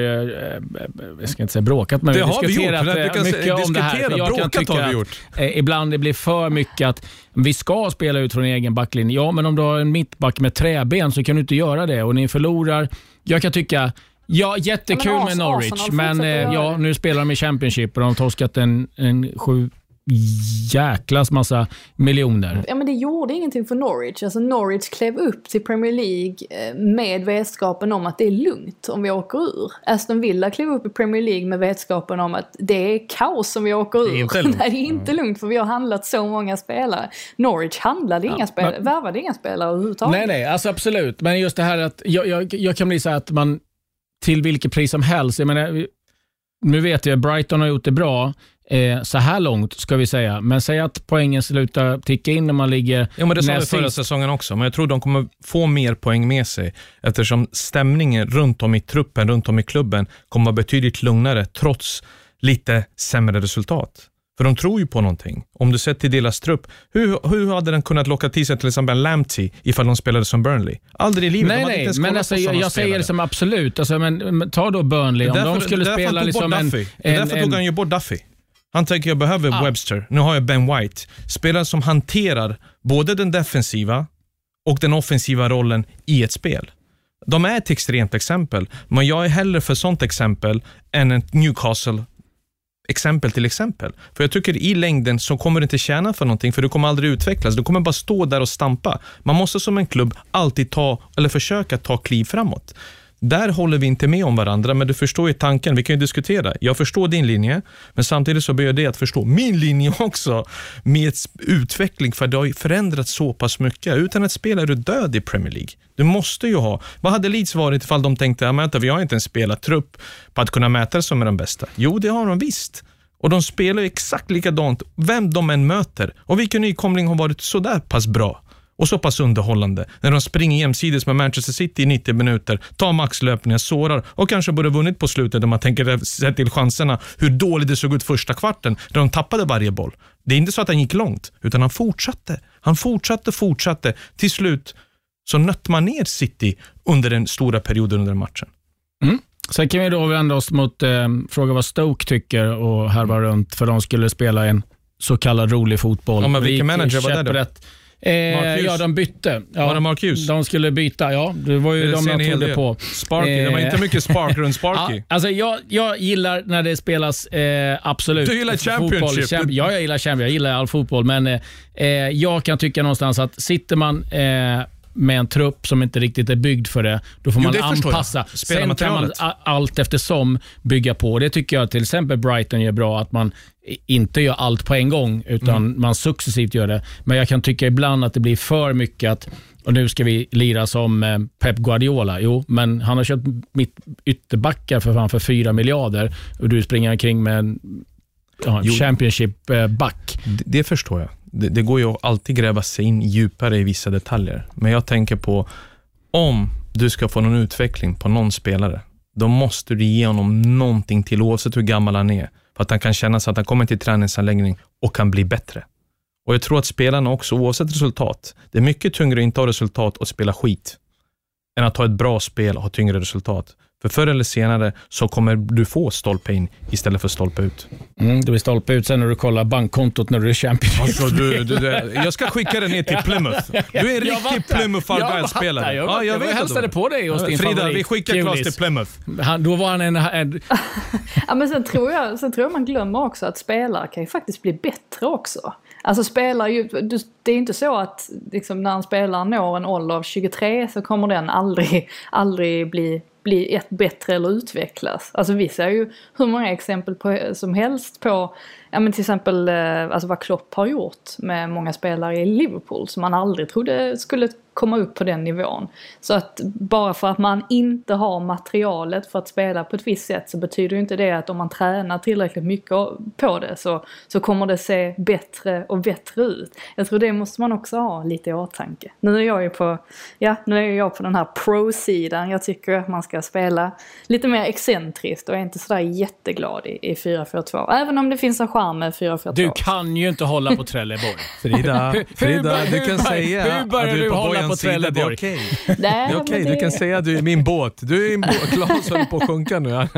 B: jag ska inte säga bråkat, men
C: det
B: vi har
C: diskuterat
B: vi gjort, mycket om det här.
C: Jag bråkat kan tycka har vi gjort.
B: Att, ibland det blir för mycket att vi ska spela ut från egen backlinje. Ja, men om du har en mittback med träben så kan du inte göra det och ni förlorar. Jag kan tycka Ja, jättekul ja, med Norwich, men eh, ja, nu spelar de i Championship och de har torskat en, en sju jäklas massa miljoner.
A: Ja men det gjorde ingenting för Norwich. Alltså Norwich klev upp till Premier League eh, med vetskapen om att det är lugnt om vi åker ur. Aston Villa klev upp i Premier League med vetskapen om att det är kaos om vi åker ur. Det är inte lugnt. Nej, det är inte lugnt för vi har handlat så många spelare. Norwich handlade inga ja, spelare, men... värvade inga spelare överhuvudtaget.
B: Nej, nej, alltså absolut. Men just det här att jag, jag, jag kan bli så att man till vilket pris som helst. Jag menar, nu vet jag, Brighton har gjort det bra eh, så här långt, ska vi säga. Men säg att poängen slutar ticka in när man ligger
C: Ja, men det sa vi förra säsongen också, men jag tror de kommer få mer poäng med sig eftersom stämningen runt om i truppen, runt om i klubben kommer vara betydligt lugnare trots lite sämre resultat. För de tror ju på någonting. Om du sett till deras trupp, hur, hur hade den kunnat locka till sig till exempel Lamptey ifall de spelade som Burnley? Aldrig i livet.
B: Nej, nej, men alltså, jag, jag säger det som absolut. Alltså, men, men, ta då Burnley. Om de skulle spela
C: han
B: liksom en...
C: Det är
B: en,
C: därför
B: en
C: tog han ju bort Duffy. Han tänker jag behöver
B: Ah.
C: Webster. Nu har jag Ben White. Spelare som hanterar både den defensiva och den offensiva rollen i ett spel. De är ett extremt exempel, men jag är hellre för sånt exempel än ett Newcastle exempel till exempel. För jag tycker i längden så kommer du inte tjäna för någonting, för du kommer aldrig utvecklas. Du kommer bara stå där och stampa. Man måste som en klubb alltid ta, eller försöka ta kliv framåt. Där håller vi inte med om varandra, men du förstår ju tanken. Vi kan ju diskutera. Jag förstår din linje, men samtidigt så börjar jag att förstå min linje också med utveckling, för det har ju förändrats så pass mycket. Utan ett spel är du död i Premier League. Du måste ju ha... Vad hade Leeds varit ifall de tänkte, att vi har inte en spelartrupp på att kunna mäta sig med de bästa? Jo, det har de visst. Och de spelar ju exakt likadant, vem de än möter. Och vilken nykomling har varit så där pass bra? Och så pass underhållande när de springer jämsides med Manchester City i 90 minuter, tar maxlöpningar, sårar och kanske borde vunnit på slutet om man tänker se till chanserna, hur dåligt det såg ut första kvarten där de tappade varje boll. Det är inte så att han gick långt, utan han fortsatte. Han fortsatte, fortsatte. Till slut så nötte man ner City under den stora perioden under matchen.
B: Mm. Sen kan vi då vända oss mot, eh, fråga vad Stoke tycker och härva runt, för de skulle spela en så kallad rolig fotboll.
C: Ja, men vilken manager var det då?
B: Eh, ja, de bytte. Ja,
C: Var det Mark Hughes?
B: De skulle byta, ja. Det var ju
C: Det
B: de jag trodde på.
C: Sparky, det var inte mycket spark runt Sparky.
B: Ja, alltså jag, jag gillar när det spelas, eh, absolut.
C: Du gillar
B: fotboll.
C: Championship.
B: Champ- ja, jag gillar Championship. Jag gillar all fotboll, men eh, eh, jag kan tycka någonstans att sitter man eh, med en trupp som inte riktigt är byggd för det, då får
C: Jo,
B: man anpassa. Sen kan man allt eftersom bygga på. Det tycker jag till exempel Brighton gör bra, att man inte gör allt på en gång, utan
C: Mm.
B: man successivt gör det. Men jag kan tycka ibland att det blir för mycket att och nu ska vi lira som eh, Pep Guardiola. Jo, men han har köpt mitt ytterbackar för fan för 4 miljarder och du springer omkring med en ja. Championship-back.
C: Det, det förstår jag. Det, det går ju att alltid gräva sig in djupare i vissa detaljer. Men jag tänker på, om du ska få någon utveckling på någon spelare, då måste du ge honom någonting till, oavsett hur gammal han är, för att han kan känna sig att han kommer till träningsanläggning och kan bli bättre. Och Jag tror att spelarna också, oavsett resultat, det är mycket tyngre att inte ha resultat och spela skit, än att ha ett bra spel och ha tyngre resultat. För förr eller senare så kommer du få stolpe in istället för stolpe ut.
B: Mm, du blir stolpe ut sen när du kollar bankkontot när du är Championship.
C: Alltså, du, du, du, jag ska skicka dig ner till Plymouth. Du är en riktig. Plymouth
B: Jag har varit
C: Argyle-spelare.
B: Jag,
C: Ja, jag
B: jag hälsade på dig hos din
C: Frida,
B: favorit.
C: vi skickar Klas till Plymouth.
B: Han, då var han en, en
A: Ja, men sen tror, jag, sen tror jag man glömmer också att spelare kan ju faktiskt bli bättre också. Alltså spelare, ju- du- det är inte så att liksom, när en spelare når en ålder av 23 så kommer den aldrig, aldrig bli, bli ett bättre eller utvecklas. Alltså vi ser ju hur många exempel på, som helst på, ja men till exempel eh, alltså vad Klopp har gjort med många spelare i Liverpool som man aldrig trodde skulle komma upp på den nivån. Så att bara för att man inte har materialet för att spela på ett visst sätt så betyder ju inte det att om man tränar tillräckligt mycket på det så, så kommer det se bättre och bättre ut. Jag tror det måste man också ha lite i åtanke. Nu är jag ju på, ja, nu är jag på den här pro-sidan. Jag tycker att man ska spela lite mer excentriskt och är inte sådär jätteglad i, i 4-4-2. Även om det finns en charm med 4-4-2.
B: Du kan ju inte hålla på Trelleborg.
C: Frida,
B: Hur- hur
C: Frida
B: bör-
C: du
B: hur
C: kan säga
B: hur börjar
C: att du
B: du
C: är på
B: hålla på
C: sida. Det är okej.
A: Nej,
C: Det är okej, du kan säga att du är min båt. Du är min båt. Klas håller på att sjunka nu.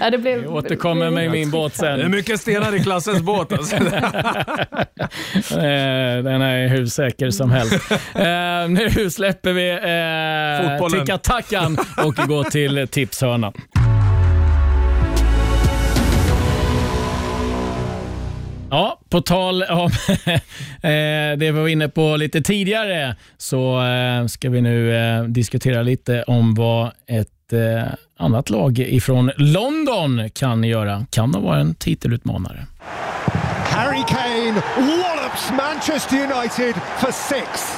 A: Ja, det blev,
B: Vi återkommer med min båt sen.
C: Det är mycket stenar i klassens båt. Alltså.
B: Eh, Den är hur säker som helst. Eh, nu släpper vi eh, ticka-tackan och går till tipshörnan. Ja, på tal om eh, det vi var inne på lite tidigare så eh, ska vi nu eh, diskutera lite om vad ett annat lag ifrån London kan göra. Kan de vara en titelutmanare?
O: Harry Kane wallops Manchester United for six.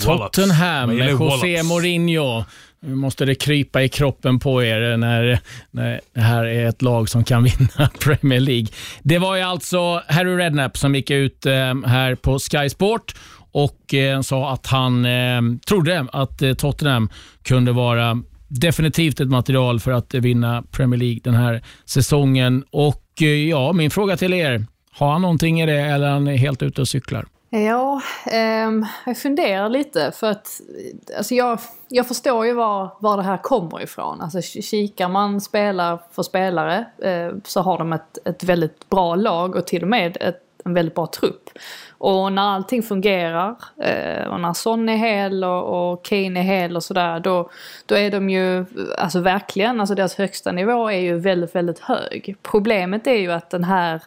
B: Tottenham med José. Mourinho. Nu måste det krypa i kroppen på er när, när det här är ett lag som kan vinna Premier League. Det var ju alltså Harry Redknapp som gick ut eh, här på Sky Sport och eh, sa att han eh, trodde att Tottenham kunde vara definitivt ett material för att vinna Premier League den här säsongen. Och ja, min fråga till er, har han någonting i det eller är han helt ute och cyklar?
A: Ja, eh, jag funderar lite för att alltså jag, jag förstår ju var, var det här kommer ifrån. Alltså kikar man spelar för spelare eh, så har de ett, ett väldigt bra lag och till och med ett, en väldigt bra trupp. Och när allting fungerar eh, och när Son är hel och, och Kane är hel och sådär då, då är de ju, alltså verkligen, alltså deras högsta nivå är ju väldigt, väldigt hög. Problemet är ju att den här,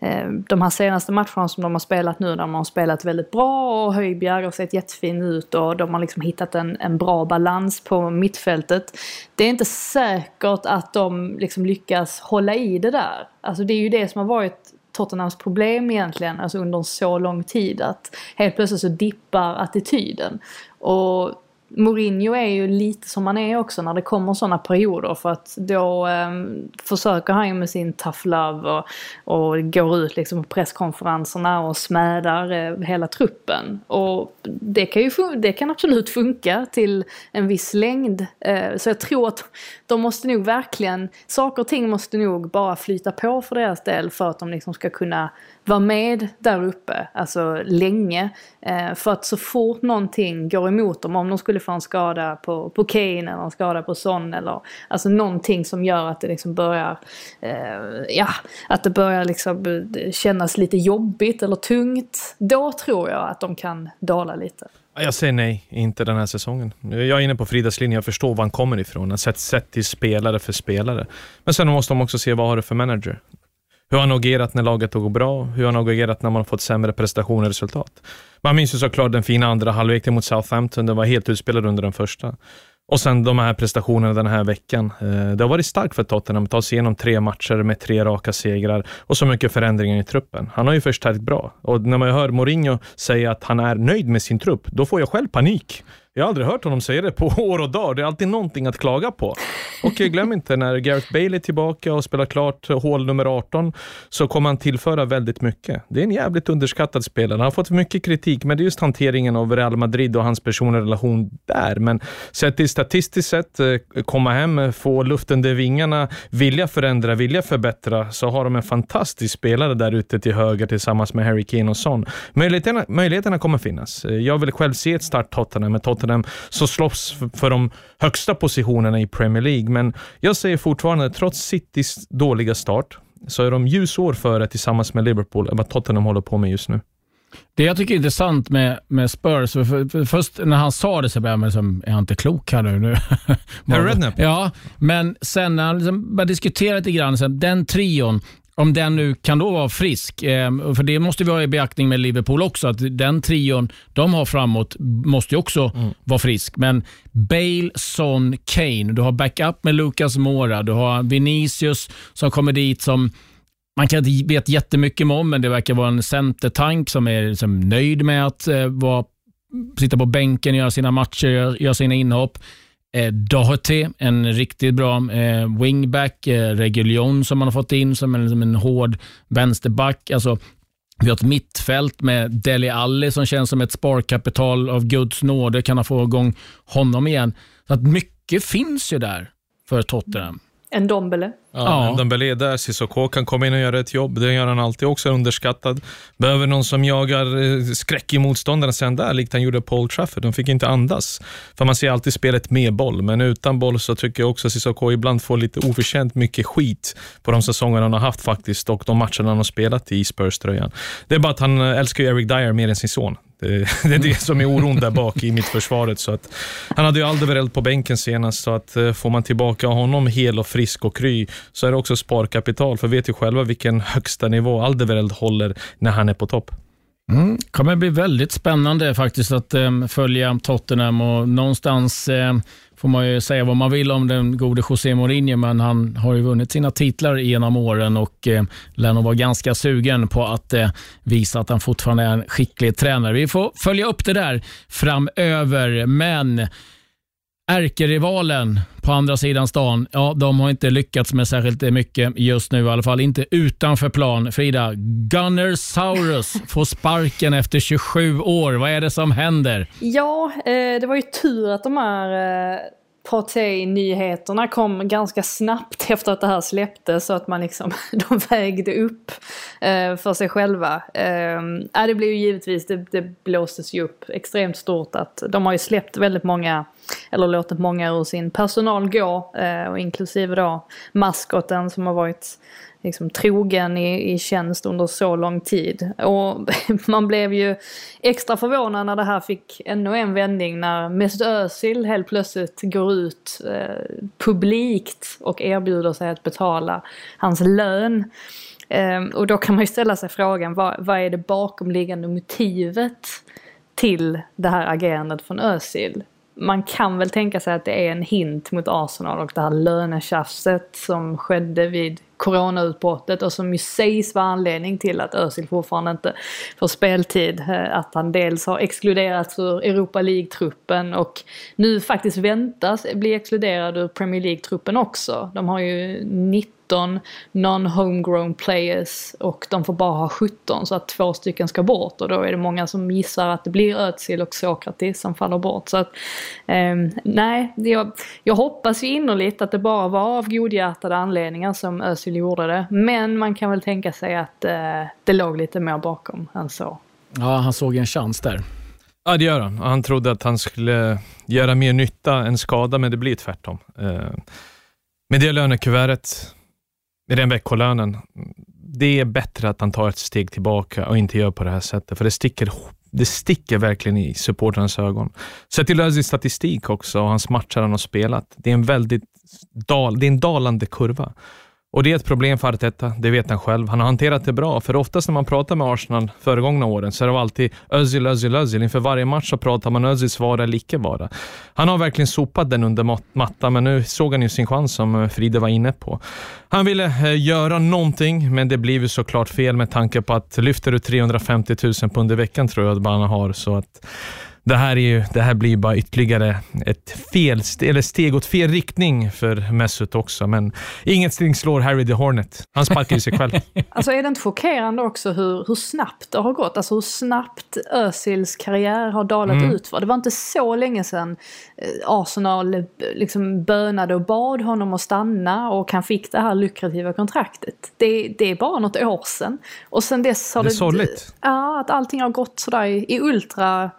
A: eh, de här senaste matcherna som de har spelat nu, där de har spelat väldigt bra och Höjbjerg har sett jättefin ut och de har liksom hittat en, en bra balans på mittfältet. Det är inte säkert att de liksom lyckas hålla i det där. Alltså det är ju det som har varit Tottenhams problem egentligen, alltså under så lång tid att helt plötsligt så dippar attityden. Och Mourinho är ju lite som han är också när det kommer sådana perioder för att då eh, försöker han ju med sin tough love och, och går ut liksom på presskonferenserna och smädar eh, hela truppen. Och det kan ju det kan absolut funka till en viss längd. Eh, så jag tror att de måste nog verkligen, saker och ting måste nog bara flyta på för deras del för att de liksom ska kunna vara med där uppe, alltså länge. Eh, för att så fort någonting går emot dem, om de skulle få en skada på, på Kane eller en skada på Son eller alltså någonting som gör att det liksom börjar, eh, ja, att det börjar liksom kännas lite jobbigt eller tungt. Då tror jag att de kan dala lite.
C: Jag säger nej, inte den här säsongen. Jag är inne på Fridas linje, jag förstår var han kommer ifrån. Sett, sett till spelare för spelare. Men sen måste de också se vad har du för manager. Hur har han agerat när laget går bra? Hur har han agerat när man har fått sämre prestationer och resultat? Man minns ju såklart den fina andra halvleken mot Southampton. Den var helt utspelad under den första. Och sen de här prestationerna den här veckan. Eh, det har varit starkt för Tottenham att ta sig igenom tre matcher med tre raka segrar och så mycket förändringar i truppen. Han har ju förstärkt bra och när man hör Mourinho säga att han är nöjd med sin trupp, då får jag själv panik. Jag har aldrig hört honom säga det på år och dag. Det är alltid någonting att klaga på. Och glöm inte, när Gareth Bale är tillbaka och spelar klart hål nummer 18, så kommer han tillföra väldigt mycket. Det är en jävligt underskattad spelare. Han har fått mycket kritik, men det är just hanteringen av Real Madrid och hans personliga relation där. Men sett till statistiskt sett, eh, komma hem, få luft under vingarna, vilja förändra, vilja förbättra, så har de en fantastisk spelare där ute till höger tillsammans med Harry Kane och Son. Möjligheterna, möjligheterna kommer finnas. Eh, jag vill själv se ett start Tottenham med Tottenham Tottenham som slåss för de högsta positionerna i Premier League. Men jag säger fortfarande, trots Citys dåliga start, så är de ljusår före tillsammans med Liverpool vad Tottenham håller på med just nu.
B: Det jag tycker är intressant med, med Spurs, för, för, för först när han sa det så blev jag liksom, är han inte klok här nu? nu?
C: Rednap?
B: Ja, men sen när han liksom började diskutera lite grann, så den trion, om den nu kan då vara frisk. Eh, för det måste vi ha i beaktning med Liverpool också, att den trion de har framåt måste ju också mm. vara frisk. Men Bale, Son, Kane. Du har backup med Lucas Mora. Du har Vinicius som kommer dit som man kan inte veta jättemycket om, men det verkar vara en centertank som är liksom nöjd med att eh, vara, sitta på bänken, göra sina matcher, göra sina inhopp. Eh, Doherty, en riktigt bra eh, wingback. Eh, Reguljon som man har fått in som en, som en hård vänsterback. Alltså, vi har ett mittfält med Deli Alli som känns som ett sparkapital av Guds nåde. Kan ha få igång honom igen. Så att mycket finns ju där för Tottenham.
A: En Dombele.
C: Ja, ja. Dombele är där. Cissoko kan komma in och göra ett jobb. Det gör han alltid också, underskattad. Behöver någon som jagar eh, skräck i motståndaren sen där, likt han gjorde Old Trafford. De fick inte andas. För man ser alltid spelet med boll, men utan boll så tycker jag också att Cissoko ibland får lite oförtjänt mycket skit på de säsonger han har haft faktiskt och de matcherna han har spelat i Spurs-tröjan. Det är bara att han älskar Eric Dyer mer än sin son. Det, det, är det som är oron där bak i mittförsvaret. Så att, han hade ju Aldevereld på bänken senast, så att eh, får man tillbaka honom hel och frisk och kry, så är det också sparkapital. För vet ju själva vilken högsta nivå Aldevereld håller när han är på topp.
B: Mm. kommer bli väldigt spännande faktiskt att um, följa Tottenham och någonstans um, får man ju säga vad man vill om den gode José Mourinho, men han har ju vunnit sina titlar genom åren och eh, lär nog vara ganska sugen på att eh, visa att han fortfarande är en skicklig tränare. Vi får följa upp det där framöver, men ärkerivalen på andra sidan stan, ja, de har inte lyckats med särskilt mycket just nu i alla fall. Inte utanför plan. Frida, Gunnersaurus får sparken efter 27 år. Vad är det som händer?
A: Ja, eh, det var ju tur att de här eh, Partey-nyheterna kom ganska snabbt efter att det här släpptes så att man liksom, de vägde upp eh, för sig själva. Eh, det blev ju givetvis, det, det blåstes ju upp extremt stort att de har ju släppt väldigt många, eller låtit många ur sin personal gå, eh, och inklusive då maskoten som har varit liksom trogen i, i tjänst under så lång tid. Och man blev ju extra förvånad när det här fick ännu en vändning när Mesut Özil helt plötsligt går ut eh, publikt och erbjuder sig att betala hans lön. Eh, och då kan man ju ställa sig frågan, vad, vad är det bakomliggande motivet till det här agerandet från Özil? man kan väl tänka sig att det är en hint mot Arsenal och det här lönetjafset som skedde vid coronautbrottet och som ju sägs vara anledning till att Özil fortfarande inte får speltid. Eh, att han dels har exkluderats ur Europa League-truppen och nu faktiskt väntas bli exkluderad ur Premier League-truppen också. De har ju 90 19 non-homegrown players och de får bara ha 17 så att två stycken ska bort och då är det många som gissar att det blir Özil och Sokratis som faller bort. Så att eh, nej, jag, jag hoppas ju innerligt att det bara var av godhjärtade anledningar som Özil gjorde det. Men man kan väl tänka sig att eh, det låg lite mer bakom än så.
B: Ja, han såg en chans där.
C: Ja, det gör han. Han trodde att han skulle göra mer nytta än skada, men det blir tvärtom. Eh, med det lönekuvertet med den veckolönen, det är bättre att han tar ett steg tillbaka och inte gör på det här sättet, för det sticker, det sticker verkligen i supportrarnas ögon. Sett till Özils statistik också och hans matcher han har spelat, det är en väldigt dal, det är en dalande kurva. Och det är ett problem för Arteta, det vet han själv. Han har hanterat det bra, för oftast när man pratar med Arsenal föregångna åren så är det alltid Özil, Özil, Özil. Inför varje match så pratar man Özils vara eller icke vara. Han har verkligen sopat den under mattan, men nu såg han ju sin chans som eh, Fride var inne på. Han ville eh, göra någonting, men det blev ju såklart fel med tanke på att lyfter du 350 000 pund i veckan tror jag att Bana har, så att det här, är ju, det här blir bara ytterligare ett fel, eller steg åt fel riktning för Mesut också, men inget steg slår Harry the Hornet. Han sparkar ju sig själv.
A: Alltså är det inte chockerande också hur, hur snabbt det har gått? Alltså hur snabbt Özils karriär har dalat mm. ut för. Det var inte så länge sedan eh, Arsenal liksom bönade och bad honom att stanna och han fick det här lukrativa kontraktet. Det, det är bara något år sedan. Och sen dess har
C: det...
A: Det
C: är sorgligt.
A: Ja, att allting har gått sådär i, i ultra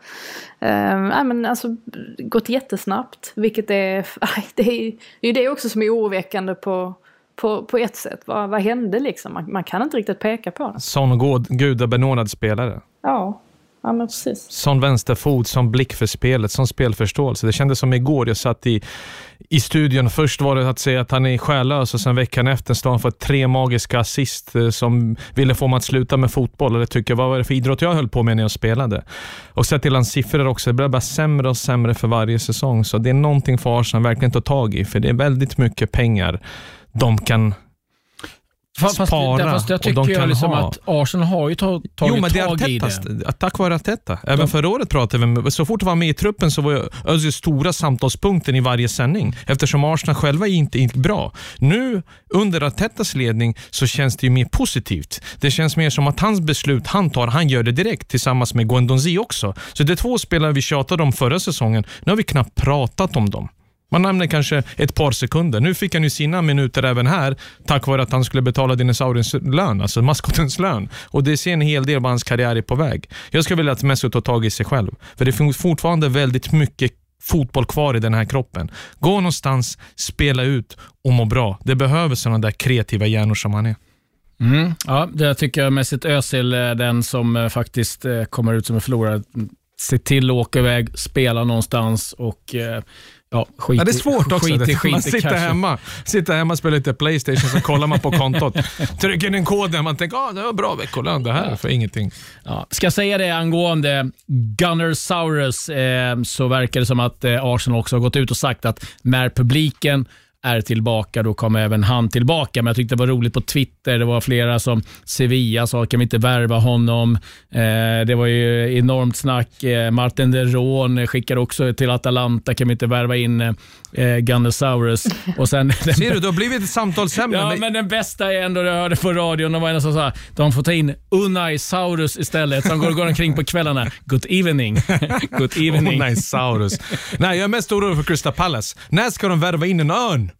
A: Uh, men alltså, gått jättesnabbt, vilket är, det är ju det också som är oroväckande på, på, på ett sätt. Vad, vad hände liksom? Man, man kan inte riktigt peka på det.
C: Sån gudabenådad spelare.
A: Ja. Ja, men precis.
C: Sån vänsterfot, sån blick för spelet, sån spelförståelse. Det kändes som igår, jag satt i, i studion. Först var det att säga att han är själlös och sen veckan efter står han för tre magiska assist eh, som ville få mig att sluta med fotboll. Eller tycka, vad var det för idrott jag höll på med när jag spelade? Och sett till hans siffror också, det blir bara sämre och sämre för varje säsong. Så det är någonting för Arsenal verkligen ta tag i, för det är väldigt mycket pengar de kan
B: Fast, spara fast jag tycker och de kan liksom ha. att Arsenal har ju tagit
C: jo, men det är
B: tag
C: Arteta, i det. Tack vare Arteta. Även de, förra året pratade vi med, så fort han var med i truppen så var Özil stora samtalspunkten i varje sändning eftersom Arsenal själva inte gick bra. Nu under Artetas ledning så känns det ju mer positivt. Det känns mer som att hans beslut han tar, han gör det direkt tillsammans med Guendouzi också. Så det är två spelare vi tjatade om förra säsongen. Nu har vi knappt pratat om dem. Man nämner kanske ett par sekunder. Nu fick han ju sina minuter även här tack vare att han skulle betala dinosauriens lön, alltså maskotens lön. Och Det ser en hel del vad hans karriär är på väg. Jag skulle vilja att Mesut tar tag i sig själv. För det finns fortfarande väldigt mycket fotboll kvar i den här kroppen. Gå någonstans, spela ut och må bra. Det behöver sådana där kreativa hjärnor som han är.
B: Mm, ja, det tycker jag Mesut Özil är den som eh, faktiskt eh, kommer ut som en förlorare. Se till att åka iväg, spela någonstans och eh, Ja, skit
C: ja, det är svårt också.
B: Skit,
C: skit, man sitter hemma, sitter hemma och spelar lite Playstation, så kollar man på kontot. Trycker in en kod och man tänker ah, det var bra veckolön det här för ingenting.
B: Ja. Ska jag säga det angående Gunnersaurus eh, så verkar det som att eh, Arsenal också har gått ut och sagt att när publiken är tillbaka. Då kommer även han tillbaka. Men jag tyckte det var roligt på Twitter. Det var flera som Sevilla sa, kan vi inte värva honom? Eh, det var ju enormt snack. Eh, Martin de Roon skickade också till Atalanta, kan vi inte värva in eh, Gunnosaurus? Och sen,
C: Ser du, du har blivit ett samtalsämne.
B: Ja,
C: men-
B: den bästa är ändå, det jag hörde på radion, det var en som sa de får ta in Unai Saurus istället, som går, går omkring på kvällarna. Good evening. Good evening.
C: Onaisaurus. Nej, jag är mest orolig för Crystal Palace. När ska de värva in en örn?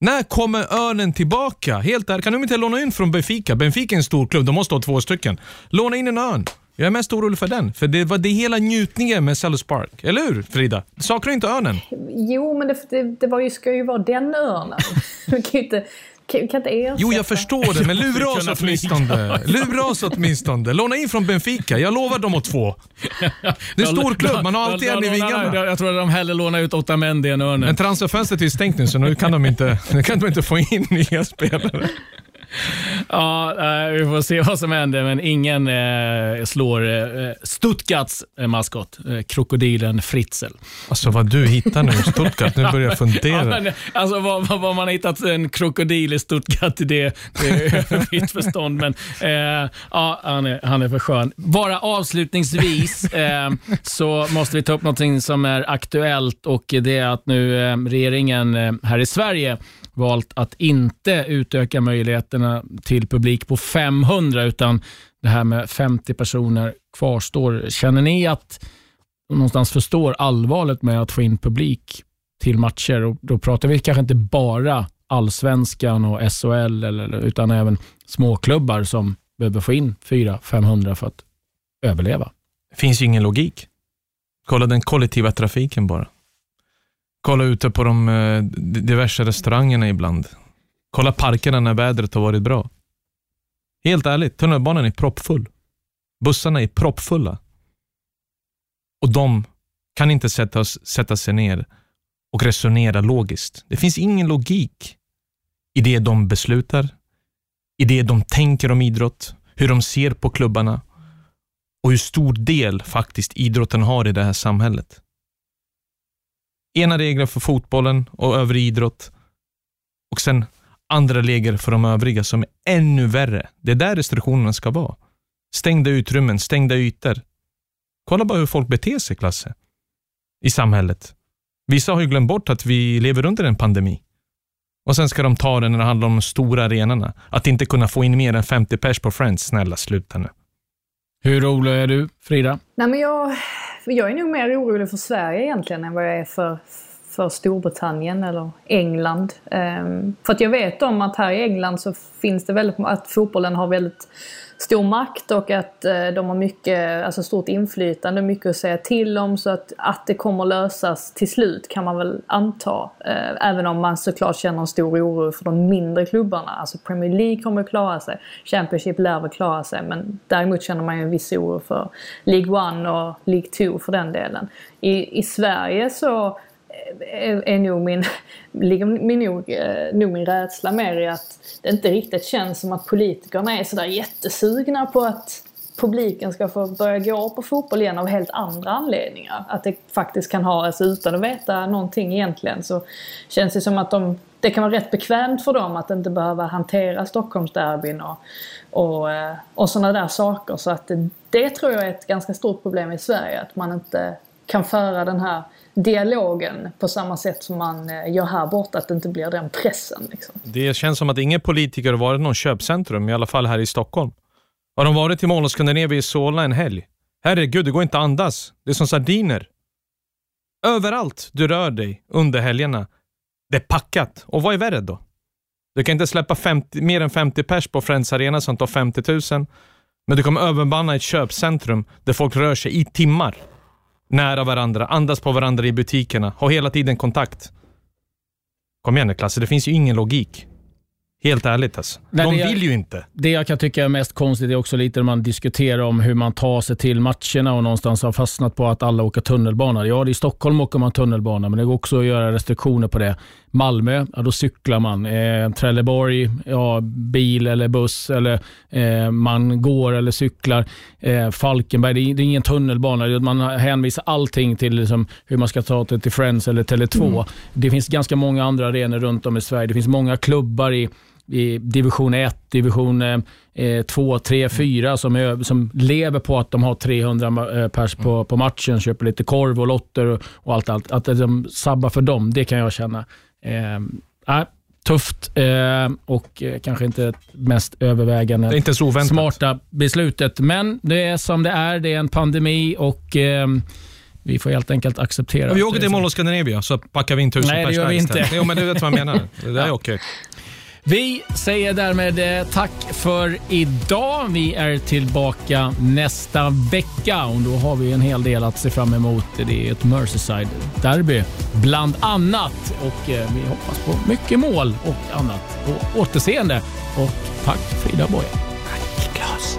C: När kommer örnen tillbaka? Helt där. Kan de inte låna in från Benfica? Benfica är en stor klubb, de måste ha två stycken. Låna in en örn. Jag är mest orolig för den, för det var det hela njutningen med Sellers Park. Eller hur Frida? Saknar du inte örnen?
A: Jo, men det, det, det var ju, ska ju vara den örnen. Du kan ju inte, kan, kan inte ersätta.
C: Jo, jag förstår det, men lura oss åtminstone. Lura oss åtminstone. Låna in från Benfica. Jag lovar dem åt två. Det är en stor klubb, man har alltid en i vingarna.
B: Jag tror att de hellre lånar ut Otamendi än Örnen.
C: Men transferfönstret är stängt nu, så nu kan de inte, nu kan de inte få in nya spelare.
B: Ja, eh, vi får se vad som händer, men ingen eh, slår eh, Stuttgarts eh, maskot, krokodilen Fritzl.
C: Alltså vad du hittar nu Stuttgart, nu börjar jag fundera.
B: Ja, men, alltså, vad, vad, vad man har hittat en krokodil i Stuttgart, det, det är över mitt förstånd. Men ja, han, är, han är för skön. Bara avslutningsvis så måste vi ta upp något som är aktuellt och det är att nu regeringen här i Sverige valt att inte utöka möjligheterna till publik på 500 utan det här med 50 personer kvarstår. Känner ni att någonstans förstår allvaret med att få in publik till matcher. Och då pratar vi kanske inte bara allsvenskan och SHL, eller, utan även småklubbar som behöver få in 400-500 för att överleva.
C: Det finns ju ingen logik. Kolla den kollektiva trafiken bara. Kolla ute på de eh, diverse restaurangerna ibland. Kolla parkerna när vädret har varit bra. Helt ärligt, tunnelbanan är proppfull. Bussarna är proppfulla. Och de kan inte sätta, oss, sätta sig ner och resonera logiskt. Det finns ingen logik i det de beslutar, i det de tänker om idrott, hur de ser på klubbarna och hur stor del faktiskt idrotten har i det här samhället. Ena regler för fotbollen och övrig idrott och sen andra regler för de övriga som är ännu värre. Det är där restriktionerna ska vara. Stängda utrymmen, stängda ytor. Kolla bara hur folk beter sig, Klasse, i samhället. Vissa har ju glömt bort att vi lever under en pandemi. Och sen ska de ta det när det handlar om de stora arenorna. Att inte kunna få in mer än 50 pers på Friends. Snälla, sluta nu.
B: Hur orolig är du, Frida?
A: Nej, men jag, jag är nog mer orolig för Sverige egentligen än vad jag är för, för Storbritannien eller England. Ehm, för att jag vet om att här i England så finns det väldigt, att fotbollen har väldigt stor makt och att eh, de har mycket, alltså stort inflytande, mycket att säga till om. Så att, att det kommer lösas till slut kan man väl anta. Eh, även om man såklart känner en stor oro för de mindre klubbarna. Alltså Premier League kommer att klara sig. Championship lär väl klara sig. Men däremot känner man ju en viss oro för League 1 och League 2 för den delen. I, i Sverige så är, är nog min, ligger min, nog, eh, nog min rädsla mer i att det inte riktigt känns som att politikerna är sådär jättesugna på att publiken ska få börja gå på fotboll igen av helt andra anledningar. Att det faktiskt kan ha, alltså utan att veta någonting egentligen så känns det som att de, det kan vara rätt bekvämt för dem att inte behöva hantera Stockholmsderbyn och, och, eh, och sådana där saker. Så att det, det tror jag är ett ganska stort problem i Sverige, att man inte kan föra den här dialogen på samma sätt som man eh, gör här borta, att det inte blir den pressen. Liksom.
C: Det känns som att ingen politiker har varit någon köpcentrum, i alla fall här i Stockholm. Har de varit i Mall i Solna en helg? Herregud, det går inte att andas. Det är som sardiner. Överallt du rör dig under helgerna, det är packat. Och vad är värre då? Du kan inte släppa 50, mer än 50 pers på Friends Arena som tar 50 000. Men du kommer överbanna ett köpcentrum där folk rör sig i timmar. Nära varandra, andas på varandra i butikerna, ha hela tiden kontakt. Kom igen nu Klasse, det finns ju ingen logik. Helt ärligt alltså.
B: Nej,
C: De vill ju inte.
B: Det jag kan tycka är mest konstigt är också lite när man diskuterar om hur man tar sig till matcherna och någonstans har fastnat på att alla åker tunnelbana. Ja, i Stockholm åker man tunnelbana, men det går också att göra restriktioner på det. Malmö, ja då cyklar man. Eh, Trelleborg, ja bil eller buss eller eh, man går eller cyklar. Eh, Falkenberg, det är, det är ingen tunnelbana. Man hänvisar allting till liksom, hur man ska ta sig till Friends eller Tele2.
P: Mm.
B: Det finns ganska många andra arenor runt om i Sverige. Det finns många klubbar i division 1, division 2, 3, 4 som, är, som lever på att de har 300 ma- eh, pers på, på matchen, köper lite korv och lotter och, och allt, allt. Att de sabbar för dem, det kan jag känna. Eh, äh, tufft eh, och eh, kanske inte mest övervägande
C: Det är inte så oväntat.
B: smarta beslutet. Men det är som det är. Det är en pandemi och eh, vi får helt enkelt acceptera.
C: Ja, vi åker till
B: så.
C: Mall of Scandinavia så packar vi in tusen
B: Nej, det gör vi inte.
C: Jo, men du vet vad jag menar. Det där är okej.
B: Vi säger därmed eh, tack för idag. Vi är tillbaka nästa vecka och då har vi en hel del att se fram emot. Det är ett Merseyside-derby bland annat och eh, vi hoppas på mycket mål och annat. På återseende och tack Frida Boye. Tack Claes.